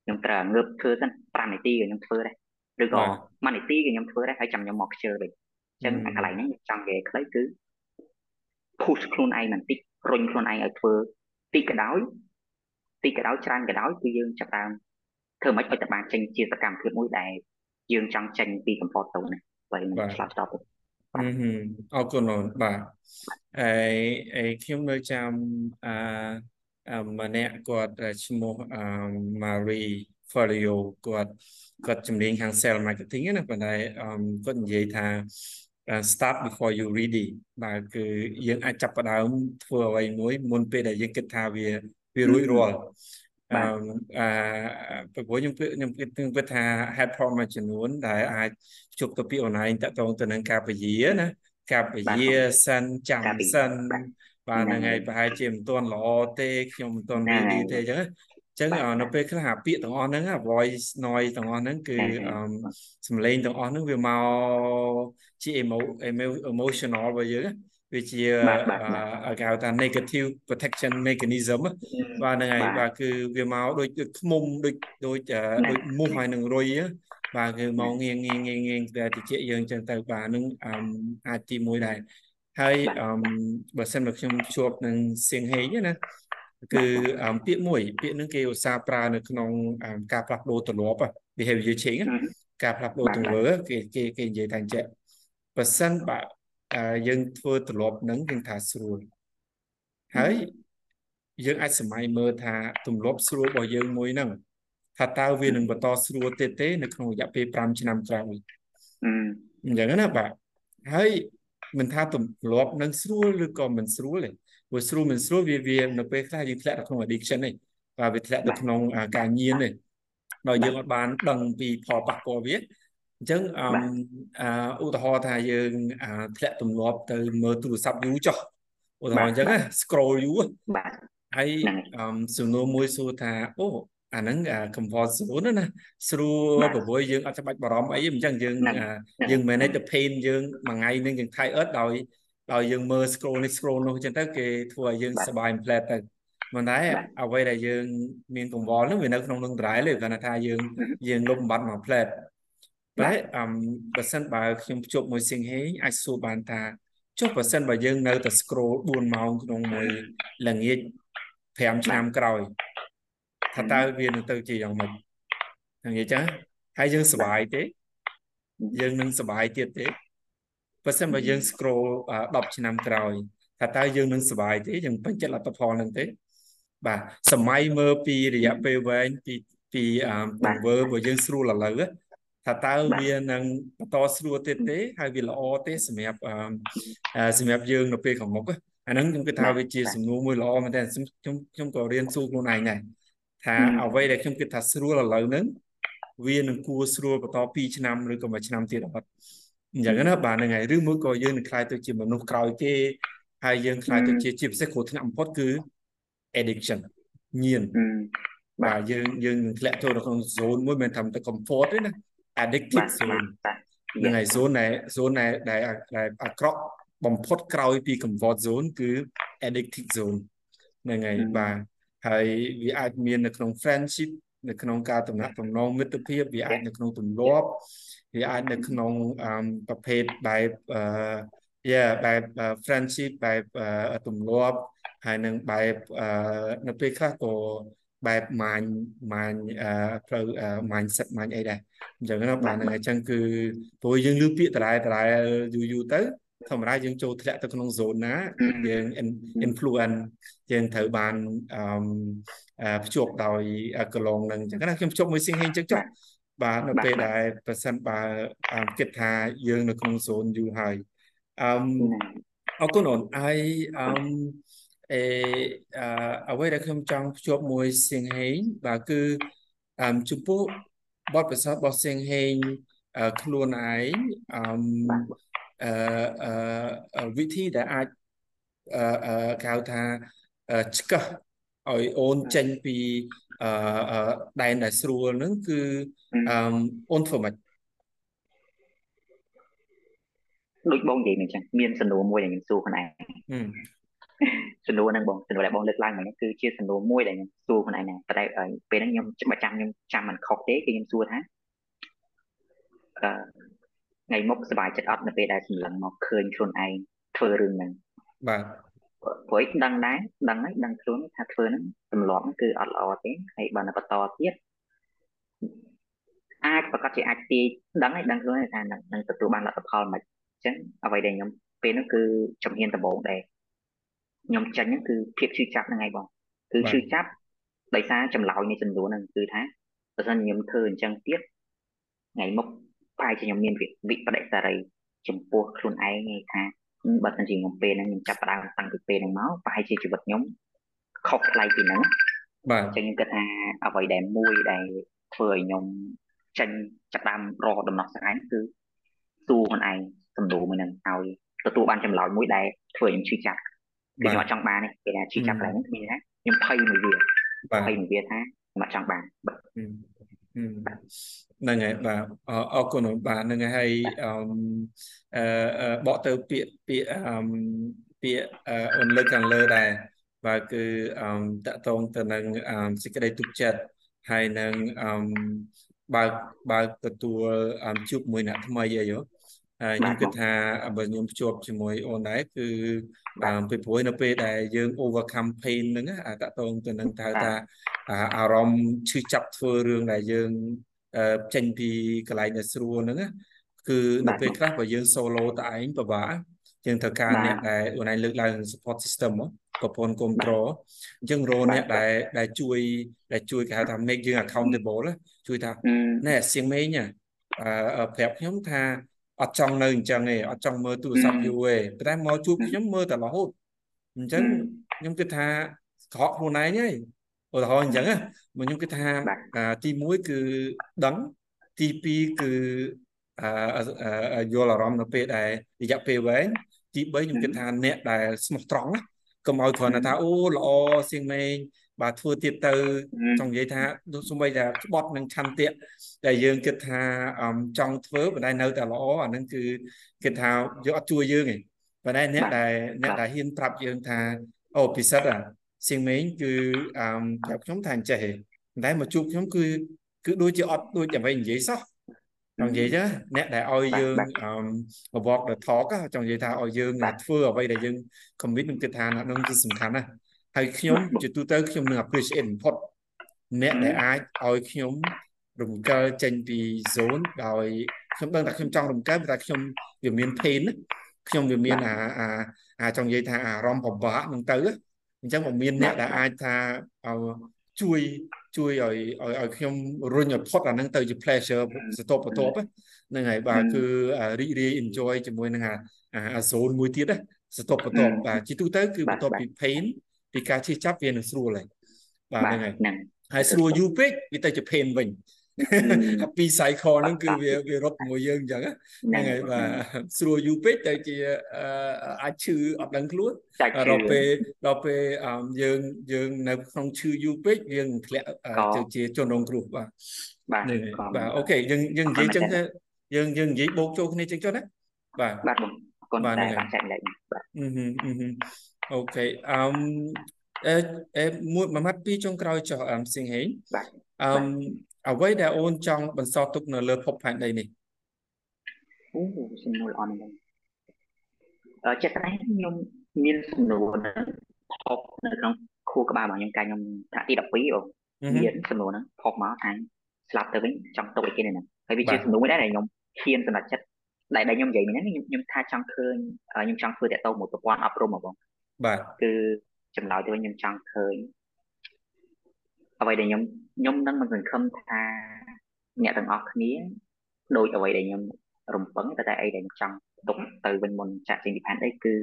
B: ខ្ញុំត្រូវងើបធ្វើសិន5នាទីក៏ខ្ញុំធ្វើដែរឬក៏1នាទីក៏ខ្ញុំធ្វើដែរហើយចាំខ្ញុំមកខ្ជិលវិញអញ្ចឹងអាកន្លែងហ្នឹងចង់និយាយខ្លីគឺ push ខ្លួនឯងបន្តិចរុញខ្លួនឯងឲ្យធ្វើតិចក៏ដោយតិចក៏ដោយច្រើនក៏ដោយគឺយើងចាប់តាមធ្វើមិនឲ្យតែបានចេញជាសកម្មភាពមួយដែលយើងចង់ចេញពី comfort zone នេះបើខ្ញុំឆ្លើយតប
A: អឺអរគុណអូនបាទអីអីខ្ញុំនៅចាំអឺ ម្នាក់គាត់ឈ្មោះអឺ Marie Folio គាត់គាត់ជំនាញខាង sales marketing ណាប៉ុន្តែគាត់និយាយថា start before you ready បាទគឺយើងអាចចាប់ផ្ដើមធ្វើអ្វីមួយមុនពេលដែលយើងគិតថាវាវារួចរាល់អឺអឺព្រោះខ្ញុំខ្ញុំគិតគិតថា head form មួយចំនួនដែលអាចជប់ទៅពីអនឡាញតកតងទៅនឹងការពជាណាការពជាសិនចាំសិន បាទហ្នឹងហើយប្រហែលជាមិនទាន់ល្អទេខ្ញុំមិនទាន់រៀនទេអញ្ចឹងចឹងនៅពេលខ្លះអាពាក្យទាំងអស់ហ្នឹង voice noise ទាំងអស់ហ្នឹងគឺសំឡេងទាំងអស់ហ្នឹងវាមកជា emotional របស់យើងវាជាគេហៅថា negative protection mechanism បាទហ្នឹងហើយបាទគឺវាមកដូចដូចខ្មុំដូចដូចដូចមូសហើយនឹងរុយបាទគឺមកងៀងងៀងងៀងងៀងតែតិចយើងចឹងទៅបាទនឹងអាចទី1ដែរ ហើយអឺបើសិនមកខ្ញុំជួបនឹងសៀងហេងណាគឺពាក្យមួយ ពាក្យនឹងគេឧស្សាហ៍ប្រើនៅក្នុងការផ្លាស់ប្ដូរទម្លាប់ behavior change ការផ្លាស់ប្ដូរទង្វើគេគេគេនិយាយថាអញ្ចឹងបើសិនបើយើងធ្វើទម្លាប់នឹងយើងថាស្រួលហើយយើងអាចសម័យមើលថាទម្លាប់ស្រួលរបស់យើងមួយហ្នឹងថាតើវានឹងបន្តស្រួលទៀតទេ នៅក្នុងរយៈពេល5ឆ្នាំក្រោយអញ្ចឹងណាបាទហើយ មិនថាទម្លាប់នឹងស្រួលឬក៏មិនស្រួលទេព្រោះស្រួលមិនស្រួលវាវានៅពេលខ្លះយើងធ្លាក់នៅក្នុង addiction ទេបាទវាធ្លាក់នៅក្នុងការញៀនទេដោយយើងអត់បានដឹងពីផលប៉ះពាល់វាអញ្ចឹងអឺឧទាហរណ៍ថាយើងធ្លាក់ទម្លាប់ទៅមើលទូរស័ព្ទយូរចុះឧទាហរណ៍អញ្ចឹងណា scroll យូរ
B: បាទ
A: ហើយសំណួរមួយសួរថាអូ អាហ្នឹង comfort zone ណាស្រួលប្រវយយើងអត់ច្បាច់បារម្ភអីអញ្ចឹងយើងយើង manage the pain យើងមួយថ្ងៃនឹងយើង tired ដោយដោយយើងមើល scroll នេះ scroll នោះអញ្ចឹងទៅគេធ្វើឲ្យយើងសบายផ្លែតទៅមិនដែរអ្វីដែលយើងមានកង្វល់នោះវានៅក្នុងនឹងត្រែលើគាត់ថាយើងយើងលុបបំបត្តិមកផ្លែតតែអឹមបើសិនបើខ្ញុំភ្ជាប់មួយសៀងហេងអាចសួរបានថាចុះបើសិនបើយើងនៅតែ scroll 4ម៉ោងក្នុងមួយល្ងាច5ឆ្នាំក្រោយ ថាតើវានឹងទៅជាយ៉ាងម៉េចនិយាយចឹងហើយយើងសុបាយទេ យើងនឹងសុបាយទៀតទេបើសិនបើយើង scroll 10ឆ្នាំក្រោយថាតើយើងនឹងសុបាយទេយើងពេញចិត្តលទ្ធផលនឹងទេ បាទសម័យមើលពីរយៈពេលវែងពីពីទង្វើរបស់យើងស្រួលឥឡូវថាតើវានឹងបន្តស្រួលទៀតទេ ហើយវាល្អទេសម្រាប់សម្រាប់យើងនៅពេលខាងមុខអាហ្នឹងខ្ញុំគិតថាវាជាសំណួរមួយល្អមែនតើខ្ញុំខ្ញុំក៏រៀនសួរខ្លួនឯងដែរ ថាអ្វីដែលខ្ញុំគិតថាស្រួលឥឡូវហ្នឹងវានឹងគួរស្រួលបន្ត2ឆ្នាំឬក៏1ឆ្នាំទៀតអត់អញ្ចឹងណាបាទហ្នឹងហើយឬមួយក៏យើងនឹងខ្លាយទៅជាមនុស្សក្រោយគេហើយយើងខ្លាយទៅជាជាពិសេសគ្រោះថ្នាក់បំផុតគឺ addiction ញៀនបាទយើងយើងនឹងធ្លាក់ចូលនៅក្នុង zone មួយមិនថាតែ comfort ទេណា addictive zone ហ្នឹងហើយ zone ដែល zone ដែលដែលអាក្រក់បំផុតក្រោយពី comfort zone គឺ addictive zone ហ្នឹងហើយបាទ ហើយវាអាចមាននៅក្នុង friendship នៅក្នុងការតំណាក់តំណងមិត្តភាពវាអាចនៅក្នុងទម្លាប់វាអាចនៅក្នុងប្រភេទបែបអឺ yeah បែប friendship បែបទម្លាប់ហើយនឹងបែបនៅពេលខ្លះក៏បែបម៉ាញម៉ាញផ្លូវ mindset ម៉ាញអីដែរអញ្ចឹងណាបាទហ្នឹងអញ្ចឹងគឺព្រោះយើងឮពាក្យតរ៉ែតរ៉ែយូរយូរទៅ ធម្មតាយើងចូលធ្លាក់ទៅក្នុង zone ណាយើង influence យើងត្រូវបានអឺភ្ជាប់ដោយកន្លងនឹងអញ្ចឹងណាខ្ញុំភ្ជាប់មួយសៀងហេងអញ្ចឹងចុះបាទនៅពេលដែលប្រសិនបើគិតថាយើងនៅក្នុង zone យូរហើយអឺអរគុណអូនហើយអឺអេអ្វីដែលខ្ញុំចង់ភ្ជាប់មួយសៀងហេងបាទគឺអឺចំពោះបទពិសោធន៍របស់សៀងហេងខ្លួនឯងអឺ អឺវិធីដែលអាចអឺគេហៅថាឆ្កឹះឲ្យអូនចេញពីអឺដែនដែលស្រួលហ្នឹងគឺអឺអូនធ្វើម៉េច
B: ដូចបងនិយាយមិនចឹងមានសំណួរមួយដែលខ្ញុំសួរខ្លួនឯងសំណួរហ្នឹងបងសំណួរដែលបងលើកឡើងហ្នឹងគឺជាសំណួរមួយដែលខ្ញុំសួរខ្លួនឯងដែរតែពេលហ្នឹងខ្ញុំចាំចាំខ្ញុំចាំមិនខុសទេគឺខ្ញុំសួរថាអឺ ថ្ងៃមុខសប្បាយចិត្តអត់នៅពេលដែលសម្លឹងមកឃើញខ្លួនឯងធ្វើរឿងហ្នឹង
A: បាទ
B: ព្រោះដឹងដែរដឹងហើយដឹងខ្លួនថាធ្វើហ្នឹងទម្លាប់គឺអត់ល្អទេហើយបើនៅបន្តទៀតអាចប្រកាសជាអាចទាយដឹងហើយដឹងខ្លួនថានឹងទទួលបានលទ្ធផលមិនអញ្ចឹងអ្វីដែលខ្ញុំពេលនោះគឺជំហានដំបូងដែរខ្ញុំចាញ់ហ្នឹងគឺភាពឈឺចាប់ហ្នឹងហើយបងគឺឈឺចាប់ដោយសារចម្លើយនៃចំនួនហ្នឹងគឺថាបើសិនខ្ញុំធ្វើអញ្ចឹងទៀតថ្ងៃមុខ ប្រហែលជាខ្ញុំមានវិបដិសារីចំពោះខ្លួនឯងថាបើសិនជាខ្ញុំពេលហ្នឹងខ្ញុំចាប់ផ្ដើមតាំងពីពេលហ្នឹងមកប្រហែលជាជីវិតខ្ញុំខុសប្លែកពីហ្នឹង
A: បាទ
B: អញ្ចឹងខ្ញុំគិតថាអ្វីដែលមួយដែលធ្វើឲ្យខ្ញុំចេញចាប់ដើមរកដំណោះស្រាយគឺសួរខ្លួនឯងសំណួរមួយហ្នឹងឲ្យទទួលបានចម្លើយមួយដែលធ្វើឲ្យខ្ញុំឈឺចាប់គឺខ្ញុំអត់ចង់បានទេគេថាឈឺចាប់កន្លែងហ្នឹងគឺថាខ្ញុំភ័យមួយវាភ័យមួយវាថាខ្ញុំអត់ចង់បាន
A: ហ្នឹងហើយបាទអរគុណបាទហ្នឹងហើយអឺបកទៅពាក្យពាក្យអឺពាក្យអូនលើកខាងលើដែរបាទគឺអឺតកតងទៅនឹងសេចក្តីទុកចិត្តហើយនឹងអឺបើកបើកទទួលជួបមួយអ្នកថ្មីអី ហ៎ខ្ញុំគិតថាបើខ្ញុំភ្ជាប់ជាមួយអូនដែរគឺពីព្រោះនៅពេលដែលយើង overcome pain ហ្នឹងអាតកតងទៅនឹងថាថាអារម្មណ៍ឈឺចាប់ធ្វើរឿងដែលយើងចេញពីកន្លែងដែលស្រួលហ្នឹងគឺនៅពេលខ្លះបើយើង solo តឯងពិបាកយើងត្រូវការអ្នកដែលអូនឯងលើកឡើង support system ប្រព័ន្ធគ្រប់គ្រងអញ្ចឹងរអ្នកដែលដែលជួយដែលជួយគេហៅថា make យើង accountable ជួយថាណែសៀងមេងអឺប្រាប់ខ្ញុំថា អត់ចង់នៅអញ្ចឹងទេអត់ចង់មើលទូរស័ព្ទយូរទេតែមកជួបខ្ញុំមើលតែរហូតអញ្ចឹងខ្ញុំគិតថាក្រក់ខ្លួនឯងហើយឧទាហរណ៍អញ្ចឹងមកខ្ញុំគិតថាទី1គឺដឹងទី2គឺអឺយល់អារម្មណ៍នៅពេលដែលរយៈពេលវែងទី3ខ្ញុំគិតថាអ្នកដែលស្មោះត្រង់កុំឲ្យគ្រាន់តែថាអូល្អសៀងមេង បាទធ្វើទៀតទៅចង់និយាយថាសូម្បីតែក្បត់នឹងឆន្ទៈដែលយើងគិតថាចង់ធ្វើប៉ុន្តែនៅតែល្អអានឹងគឺគិតថាយកអត់ជួយយើងទេប៉ុន្តែអ្នកដែលអ្នកដែលហ៊ានប្រាប់យើងថាអូពិសិដ្ឋអាសៀងមេងគឺអឺប្រាប់ខ្ញុំថាអញ្ចេះទេប៉ុន្តែមកជួបខ្ញុំគឺគឺដូចជាអត់ដូចអ្វីនិយាយសោះចង់និយាយចឹងអ្នកដែលឲ្យយើងអឺ walk the talk ចង់និយាយថាឲ្យយើងធ្វើអ្វីដែលយើង commit នឹងគិតថានោះគឺសំខាន់ណាស់ ហើយខ្ញុំជាទូទៅខ្ញុំនឹង appreciate បំផុតអ្នកដែលអាចឲ្យខ្ញុំរំកិលចេញពី zone ដោយខ្ញុំដឹងថាខ្ញុំចង់រំកិលតែខ្ញុំវាមាន pain ណាខ្ញុំវាមានអាអាអាចង់និយាយថាអារម្មណ៍ពិបាកនឹងទៅអញ្ចឹងបើមានអ្នកដែលអាចថាជួយជួយឲ្យឲ្យឲ្យខ្ញុំរុញឲ្យផុតអាហ្នឹងទៅជា pleasure សតបបន្ទាប់ហ្នឹងហើយបាទគឺរីករាយ enjoy ជាមួយនឹងអាអា zone មួយទៀតសតបបន្ទាប់បាទជាទូទៅគឺបន្ទាប់ពី pain ពីការជិះចាប់វានឹងស្រួលហើយបាទហ្នឹងហើយហើយស្រួលយូរពេកវាទៅជា pain វិញអាពី cycle ហ្នឹងគឺវាវារត់ជាមួយយើងអញ្ចឹងហ្នឹងហើយបាទស្រួលយូរពេកទៅជាអាចឈឺអត់ដឹងខ្លួនដល់ពេលដល់ពេលយើងយើងនៅក្នុងឈឺយូរពេកយើងធ្លាក់ទៅជាជនរងគ្រោះបាទ
B: បាទ
A: បាទអូខេយើងយើងនិយាយចឹងទៅយើងយើងនិយាយបូកចូលគ្នាចឹងចុះណាបាទ
B: បាទបងអរគុណតែបានចែកលេខបាទ
A: អូ ខេអឺអឺអឺមួយមួយម៉ាត់ពីរចុងក្រោយចុះអឺសិងហេង
B: បាទ
A: អឺអ្វីដែលអូនចង់បន្សល់ទុកនៅលើភពផែនដីនេះ
B: អូសំណួរល្អណាស់អឺចិត្តតែខ្ញុំមានសំណួរហ្នឹងផុសនៅក្នុងខួរក្បាលរបស់ខ្ញុំកាលខ្ញុំថ្នាក់ទី12អូមានសំណួរហ្នឹងផុសមកថាស្លាប់ទៅវិញចង់ទុកឲ្យគេនៅហ្នឹងហើយវាជាសំណួរមួយដែរដែលខ្ញុំហ៊ានសម្រេចចិត្តដែលដែលខ្ញុំនិយាយមិញហ្នឹងខ្ញុំខ្ញុំថាចង់ឃើញខ្ញុំចង់ធ្វើតទៅមួយប្រព័ន្ធអប់រំហ្មង
A: បាទ
B: គឺចម្លើយទៅវិញខ្ញុំចង់ឃើញអ្វីដែលខ្ញុំខ្ញុំនឹងមិនសង្ឃឹមថាអ្នកទាំងអស់គ្នាដូចអ្វីដែលខ្ញុំរំពឹងតែតែអីដែលខ្ញុំចង់ទុកទៅវិញមុនចាក់ចេញពីផែនដីគឺ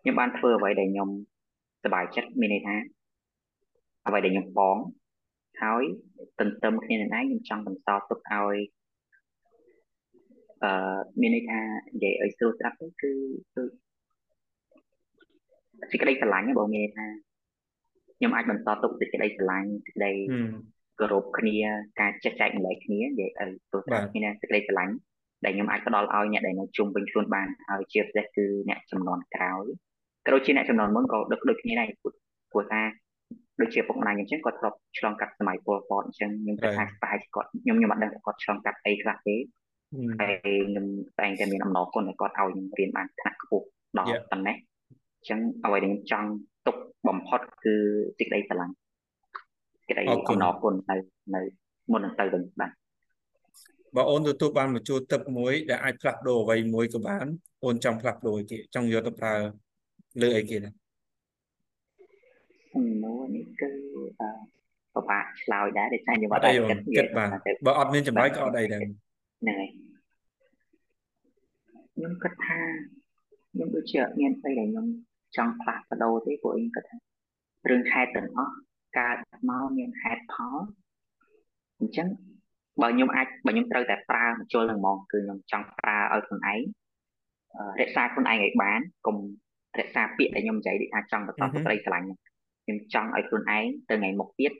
B: ខ្ញុំបានធ្វើអ្វីដែលខ្ញុំសប្បាយចិត្តមានន័យថាអ្វីដែលខ្ញុំបងហើយទន្ទឹមគ្នានឹងឯងខ្ញុំចង់បន្តទុកឲ្យអឺមានន័យថានិយាយឲ្យស្រួលស្ដាប់ទៅគឺគឺ សេចក្តីស្រឡាញ់បងមានន័យថាខ្ញុំអាចបន្តទុកសេចក្តីស្រឡាញ់សេចក្តីគោរពគ្នាការចេះចែកម្លែកគ្នានិយាយឲ្យព្រោះថាគ្នាសេចក្តីស្រឡាញ់ដែលខ្ញុំអាចផ្ដល់ឲ្យអ្នកដែលនៅជុំវិញខ្លួនបានហើយជាពិសេសគឺអ្នកចំនួនក្រោយក៏ដូចជាអ្នកចំនួនមុនក៏ដឹកដូចគ្នាដែរព្រោះថាដូចជាពុកម្ដាយខ្ញុំអញ្ចឹងគាត់ធ្លាប់ឆ្លងកាត់សម័យពលពតអញ្ចឹងខ្ញុំគិតថាប្រហែលជាគាត់ខ្ញុំខ្ញុំអត់ដឹងថាគាត់ឆ្លងកាត់អីខ្លះទេហើយខ្ញុំតែងតែមានអំណរគុណដែលគាត់ឲ្យខ្ញុំរៀនបានថ្នាក់ខ្ពស់ដល់ប៉ុណ្ណេះអញ្ចឹងអ្វីដែលខ្ញុំចង់ទុកបំផុតគឺសេចក្តីស្រឡាញ់សេចក្តីអំណរគុណនៅនៅមុននឹងទៅវិញបាទ
A: បើអូនទទួលបានមកជួលទឹកមួយដែលអាចផ្លាស់ប្ដូរអ្វីមួយក៏បានអូនចង់ផ្លាស់ប្ដូរគេចង់យកទៅប្រើលើអីគេដែរ
B: សំណួរនេះគឺពិបាកឆ្លើយដែរដោយសារខ្ញុំអត់
A: គិតគិតបានបើអត់មានចម្លើយក៏អត់អីដែរ
B: ហ្នឹងហើយខ្ញុំគិតថាខ្ញុំដូចជាមានអីដែលខ្ញុំ ចង់ផ្លាស់ប្ដូរទេព្រោះខ្ញុំគិតថារឿងហេតុទាំងអស់កើតមកមានហេតុផលអញ្ចឹងបើខ្ញុំអាចបើខ្ញុំត្រូវតែប្រើមជុលនឹងហ្មងគឺខ្ញុំចង់ប្រើឲ្យខ្លួនឯងរក្សាខ្លួនឯងឲ្យបានកុំរក្សាពាក្យដែលខ្ញុំនិយាយដូចថាចង់បន្តស្ត្រីស្រឡាញ់ខ្ញុំចង់ឲ្យខ្លួនឯងទៅថ្ងៃមុខទៀត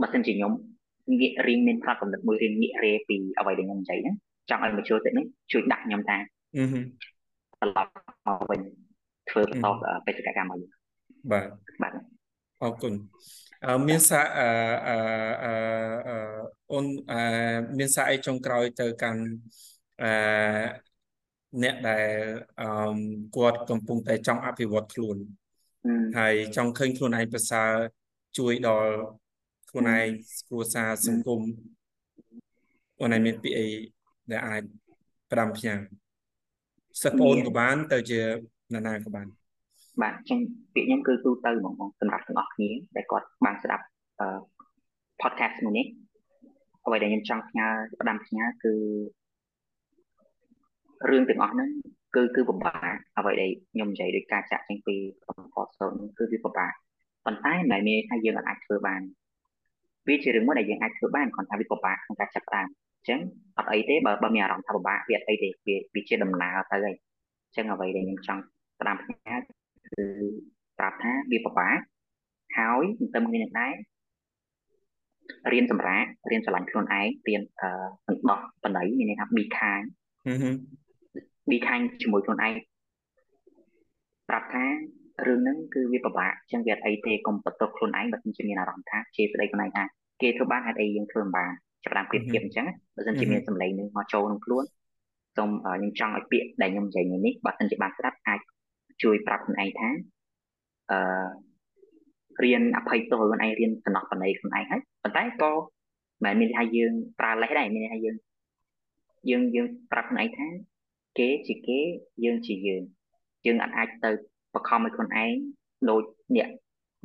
B: បើមិនជាខ្ញុំងាករៀងមានផ្នត់កំណត់មួយរៀងងាករេពីអ្វីដែលខ្ញុំនិយាយហ្នឹងចង់ឲ្យមកជួលទឹកនេះជួយដាក់ខ្ញុំថាត្រឡប់មកវិញ ធ្វើបន្តបេសកកម្មឲ្យ
A: បាទ
B: បាទ
A: អរគុណអឺមានសាអឺអឺអូនអឺមានសាអីចុងក្រោយទៅកាន់អអឺអ្នកដែលអឺគាត់កំពុងតែចង់អភិវឌ្ឍខ្លួនហើយចង់ឃើញខ្លួនឯងប្រសើរជួយដល់ខ្លួនឯងគ្រួសារសង្គមអូនឯងមានពាក្យអីដែលអាចផ្ដាំផ្ញើសិស្សប្អូនក៏បានទៅជា ណានាក៏បាន
B: បាទអញ្ចឹងពាក្យខ្ញុំគឺទូទៅហ្មងសម្រាប់ទាំងអស់គ្នាដែលគាត់បានស្ដាប់អឺ podcast មួយនេះអ្វីដែលខ្ញុំចង់ផ្ញើផ្ដាំផ្ញើគឺរឿងទាំងអស់ហ្នឹងគឺគឺពិបាកអ្វីដែលខ្ញុំនិយាយដោយការចាក់ចេញពី comfort zone គឺវាពិបាកប៉ុន្តែមិនមែនថាយើងអាចធ្វើបានវាជារឿងមួយដែលយើងអាចធ្វើបានគ្រាន់តែវាពិបាកក្នុងការចាប់ផ្ដើមអញ្ចឹងអត់អីទេបើបើមានអារម្មណ៍ថាពិបាកវាអត់អីទេវាវាជាដំណើរទៅហើយអញ្ចឹងអ្វីដែលខ្ញុំចង់ ផ្ដាំផ្ញើគឺប្រាប់ថាវាពិបាកហើយទន្ទឹមគ្នានឹងដែររៀនសម្រាប់រៀនឆ្លាញ់ខ្លួនឯងរៀនអឺសន្តោសបណៃមានន័យថា be kind be kind ជាមួយខ្លួនឯងប្រាប់ថារឿងហ្នឹងគឺវាពិបាកចឹងវាអត់អីទេកុំបន្ទោសខ្លួនឯងបើមិនជាមានអារម្មណ៍ថាជាស្ដីខ្លួនឯងថាគេធ្វើបានហេតុអីយើងធ្វើមិនបានចាប់តាមប្រៀបធៀបអញ្ចឹងបើមិនជាមានសម្លេងនឹងមកចូលក្នុងខ្លួនសូមខ្ញុំចង់ឲ្យពាក្យដែលខ្ញុំនិយាយនេះបើមិនជាបានស្ដាប់អាច ជួយប្រាប់ខ្លួនឯងថាអឺរៀនអភ័យទោសខ្លួនឯងរៀនសំណោះបណៃខ្លួនឯងហើយប៉ុន្តែក៏មិនមានថាយើងប្រើលេសដែរមានថាយើងយើងយើងប្រាប់ខ្លួនឯងថាគេជាគេយើងជាយើងយើងអាចទៅបខំឲ្យខ្លួនឯងដូចអ្នក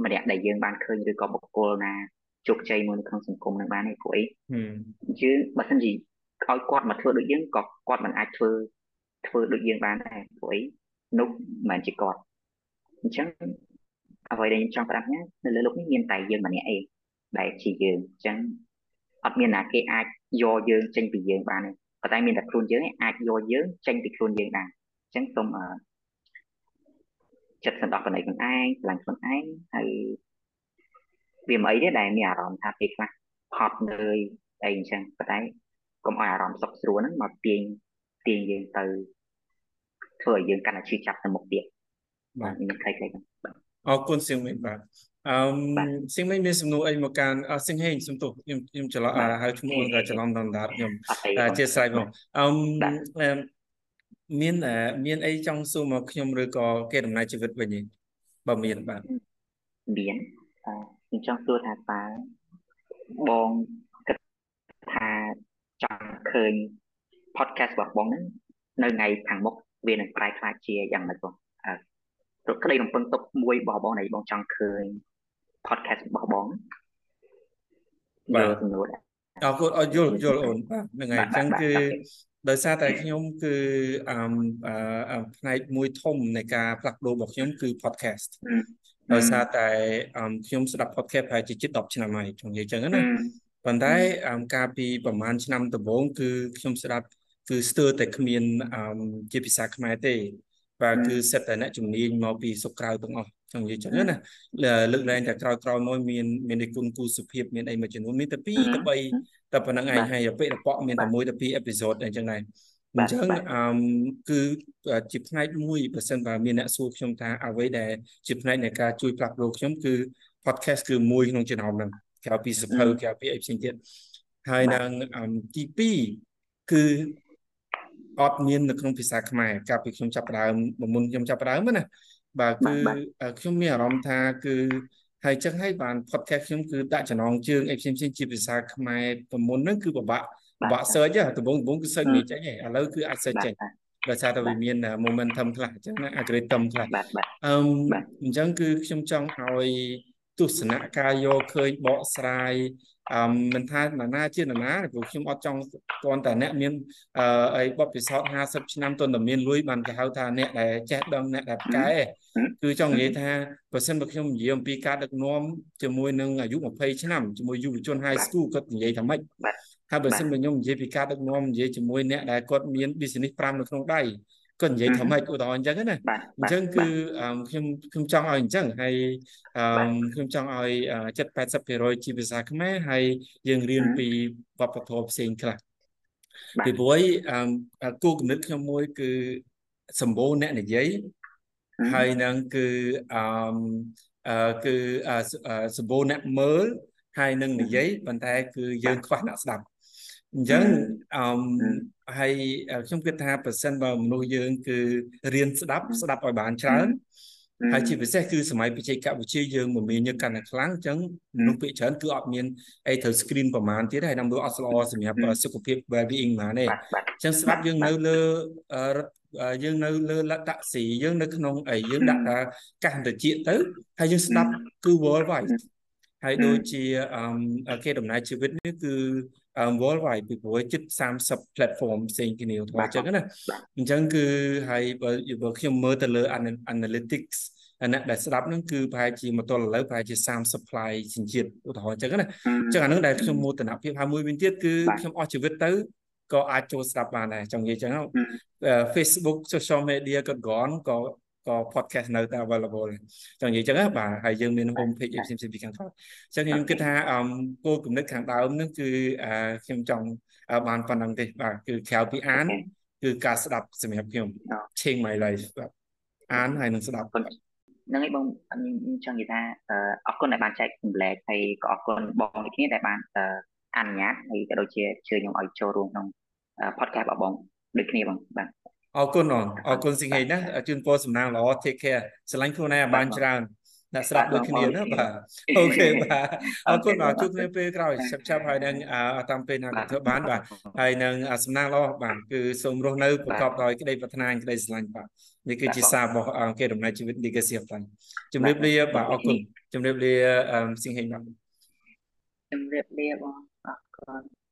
B: ម្នាក់ដែលយើងបានឃើញឬក៏បុគ្គលណាជោគជ័យមួយនៅក្នុងសង្គមនឹងបានទេព្រោះអីយើងបើមិនជាឲ្យគាត់មកធ្វើដូចយើងក៏គាត់មិនអាចធ្វើធ្វើដូចយើងបានដែរព្រោះអី នោះមិនមែនជាគាត់អញ្ចឹងអ្វីដែលខ្ញុំចង់ប្រាប់ណានៅលើលោកនេះមានតែយើងម្នាក់ឯងដែលជាយើងអញ្ចឹងអត់មានណាគេអាចយកយើងចេញពីយើងបានទេប៉ុន្តែមានតែខ្លួនយើងអាចយកយើងចេញពីខ្លួនយើងបានអញ្ចឹងសូមចិត្តសន្តោសកណ្ដីខ្លួនឯងស្រឡាញ់ខ្លួនឯងហើយវាមិនអីទេដែលមានអារម្មណ៍ថាពេលខ្លះផត់នឿយអីអញ្ចឹងប៉ុន្តែកុំឲ្យអារម្មណ៍សុខស្រួលហ្នឹងមកទាញទាញយើងទៅ ធ្វើឲ្យយើងកាន់តែឈឺចាប់ទៅមុខទៀតបាទមានខ្លីៗបាទ
A: អរគុណសៀងមិញបាទអឺសៀងមិញមានសំណួរអីមកកាន់សៀងហេងសំទោសខ្ញុំខ្ញុំច្រឡំហៅឈ្មោះក៏ច្រឡំដល់ដាតខ្ញុំអធិស្ឋានបងអឺមានមានអីចង់សួរមកខ្ញុំឬក៏គេដំណើរជីវិតវិញបើមានបាទ
B: មានខ្ញុំចង់សួរថាតើបងគិតថាចង់ឃើញ podcast របស់បងហ្នឹងនៅថ្ងៃខាងមុខ វានឹងប្រែក្លាយជាយ៉ាងម៉េចបងអឺក្តីរំពឹងទុកមួយរបស់បងដែលបងចង់ឃើញ podcast របស់បង
A: បាទសំណួរអរគុណអរយល់យល់អូនបាទហ្នឹងហើយអញ្ចឹងគឺដោយសារតែខ្ញុំគឺអឺផ្នែកមួយធំនៃការផ្លាស់ប្ដូររបស់ខ្ញុំគឺ podcast ដោយសារតែខ្ញុំស្ដាប់ podcast ប្រហែលជាជិត10ឆ្នាំហើយខ្ញុំនិយាយចឹងណាប៉ុន្តែកាលពីប្រហែលឆ្នាំដំបូងគឺខ្ញុំស្ដាប់ គឺស្ទើរតែគ្មានជាភាសាខ្មែរទេបាទគឺសិតតែអ្នកជំនាញមកពីសុខក្រៅទាំងអស់ខ្ញុំនិយាយចឹងណាលើកលែងតែក្រោយក្រោយមកមានមានគុណគូសុភាពមានអីមួយចំនួនមានតែ2ទៅ3តែប៉ុណ្្នឹងឯងហើយអពេលបកមានតែមួយទៅពីរអេពីសូតអញ្ចឹងដែរអញ្ចឹងអឺគឺជាផ្នែកមួយបើសិនបើមានអ្នកសួរខ្ញុំថាអ្វីដែលជាផ្នែកនៃការជួយផ្លាស់ប្ដូរខ្ញុំគឺ podcast គឺមួយក្នុងចំណោមហ្នឹងក្រៅពីសភៅក្រៅពីអីផ្សេងទៀតហើយនឹងទី2គឺ អត់មាននៅក្នុងភាសាខ្មែរកាលពីខ្ញុំចាប់ផ្ដើមមុនខ្ញុំចាប់ផ្ដើមណាបាទគឺខ្ញុំមានអារម្មណ៍ថាគឺហើយចឹងហើយបាន podcast ខ្ញុំគឺដាក់ចំណងជើងអីផ្សេងផ្សេងជាភាសាខ្មែរប្រមុនហ្នឹងគឺពិបាកពិបាក search ហ៎ដំបូងដំបូងគឺ search មិនចេញទេឥឡូវគឺអាច search ចេញដោយសារតែវាមាន momentum ខ្លះអញ្ចឹងណា algorithm ខ្លះអឺអញ្ចឹងគឺខ្ញុំចង់ឲ្យ ទស្សនៈការយកឃើញបកស្រាយអឺមិនថាណានាជាណានាព្រោះខ្ញុំអត់ចង់គ្រាន់តែអ្នកមានអឺអីបបពិសោធន៍50ឆ្នាំទន្តែមានលុយបានគេហៅថាអ្នកដែលចេះដឹងអ្នកដែលផ្កែគឺចង់និយាយថាបើសិនបើខ្ញុំនិយាយអំពីការដឹកនាំជាមួយនឹងអាយុ20ឆ្នាំជាមួយយុវជន high school គាត់និយាយថាម៉េចហើយបើសិនបើខ្ញុំនិយាយពីការដឹកនាំនិយាយជាមួយអ្នកដែលគាត់មាន business 5នៅក្នុងដៃ គាត់និយាយថាម៉េចឧទាហរណ៍អញ្ចឹងណាអញ្ចឹងគឺខ្ញុំខ្ញុំចង់ឲ្យអញ្ចឹងហើយខ្ញុំចង់ឲ្យ70 80%ជាភាសាខ្មែរហើយយើងរៀនពីវប្បធម៌ផ្សេងខ្លះពីព្រោះគោលគំនិតខ្ញុំមួយគឺសម្បូរអ្នកនិយាយហើយនឹងគឺអឺគឺសម្បូរអ្នកមើលហើយនឹងនិយាយប៉ុន្តែ គឺយើងខ្វះអ្នកស្ដាប់ អញ្ចឹងអឺហើយខ្ញុំគិតថាប្រសិនបើមនុស្សយើងគឺរៀនស្ដាប់ស្ដាប់ឲ្យបានច្រើនហើយជាពិសេសគឺសម័យបច្ចេកវិទ្យាយើងមមាញឹកកាន់តែខ្លាំងអញ្ចឹងមនុស្សភាគច្រើនគឺអត់មានអីត្រូវ screen ប្រមាណទៀតហើយនាំទៅអត់ស្ល្អសម្រាប់សុខភាព well-being ណាទេអញ្ចឹងស្ដាប់យើងនៅលើយើងនៅលើលតាក់ស៊ីយើងនៅក្នុងអីយើងដាក់ថាកាសត្រជាទៅហើយយើងស្ដាប់គឺ worldwide ហើយដូចជាគេដំណើរជីវិតនេះគឺ worldwide ពីព្រោះជិត30 platform ផ្សេងគ្នាទៅអញ្ចឹងណាអញ្ចឹងគឺហើយបើខ្ញុំមើលទៅលើ analytics អ្នកដែលស្ដាប់ហ្នឹងគឺប្រហែលជាមកទល់ឥឡូវប្រហែលជា30 supply សញ្ជាតិឧទាហរណ៍អញ្ចឹងណាអញ្ចឹងអានឹងដែលខ្ញុំមោទនភាពហើយមួយវិញទៀតគឺខ្ញុំអស់ជីវិតទៅក៏អាចចូលស្ដាប់បានដែរចង់និយាយអញ្ចឹង Facebook social media ក៏ gone ក៏ ក៏ podcast នៅតែ available ចង់និយាយចឹងបាទហើយយើងមាន home page ផ្សេងៗពីខាងក្រោយចឹងខ្ញុំគិតថាអមគោលគំនិតខាងដើមហ្នឹងគឺខ្ញុំចង់បានប៉ុណ្្នឹងទេបាទគឺក្រៅពីអានគឺការស្ដាប់សម្រាប់ខ្ញុំ change my life បាទអានហើយនឹងស្ដាប់
B: ហ្នឹងហើយបងខ្ញុំចង់និយាយថាអរគុណដែលបានចែកចម្លែកហើយក៏អរគុណបងដូចគ្នាដែលបានអនុញ្ញាតហើយក៏ដូចជាជឿខ្ញុំឲ្យចូលរួមក្នុង podcast របស់បងដូចគ្នាបងបាទ
A: អរគុណអរអរគុណសិង្ហីណាជូនពរសំណាងល្អ take care ស្រឡាញ់ខ្លួនឯងឲ្យបានច្រើនអ្នកស្រាប់ដូចគ្នាណាបាទអូខេបាទអរគុណបាទជួបគ្នាពេលក្រោយឆាប់ឆាប់ហើយនឹងតាមពេលណាធ្វើបានបាទហើយនឹងសំណាងល្អបាទគឺសូមរស់នៅប្រកបដោយក្តីប្រាថ្នាក្តីស្រឡាញ់បាទនេះគឺជាសាររបស់អង្គការដំណើរជីវិត Legacy of Life ជំរាបលាបាទអរគុណជំរាបលាសិង្ហីបាទ
B: ជំរាបលាបងអរគុណបាទ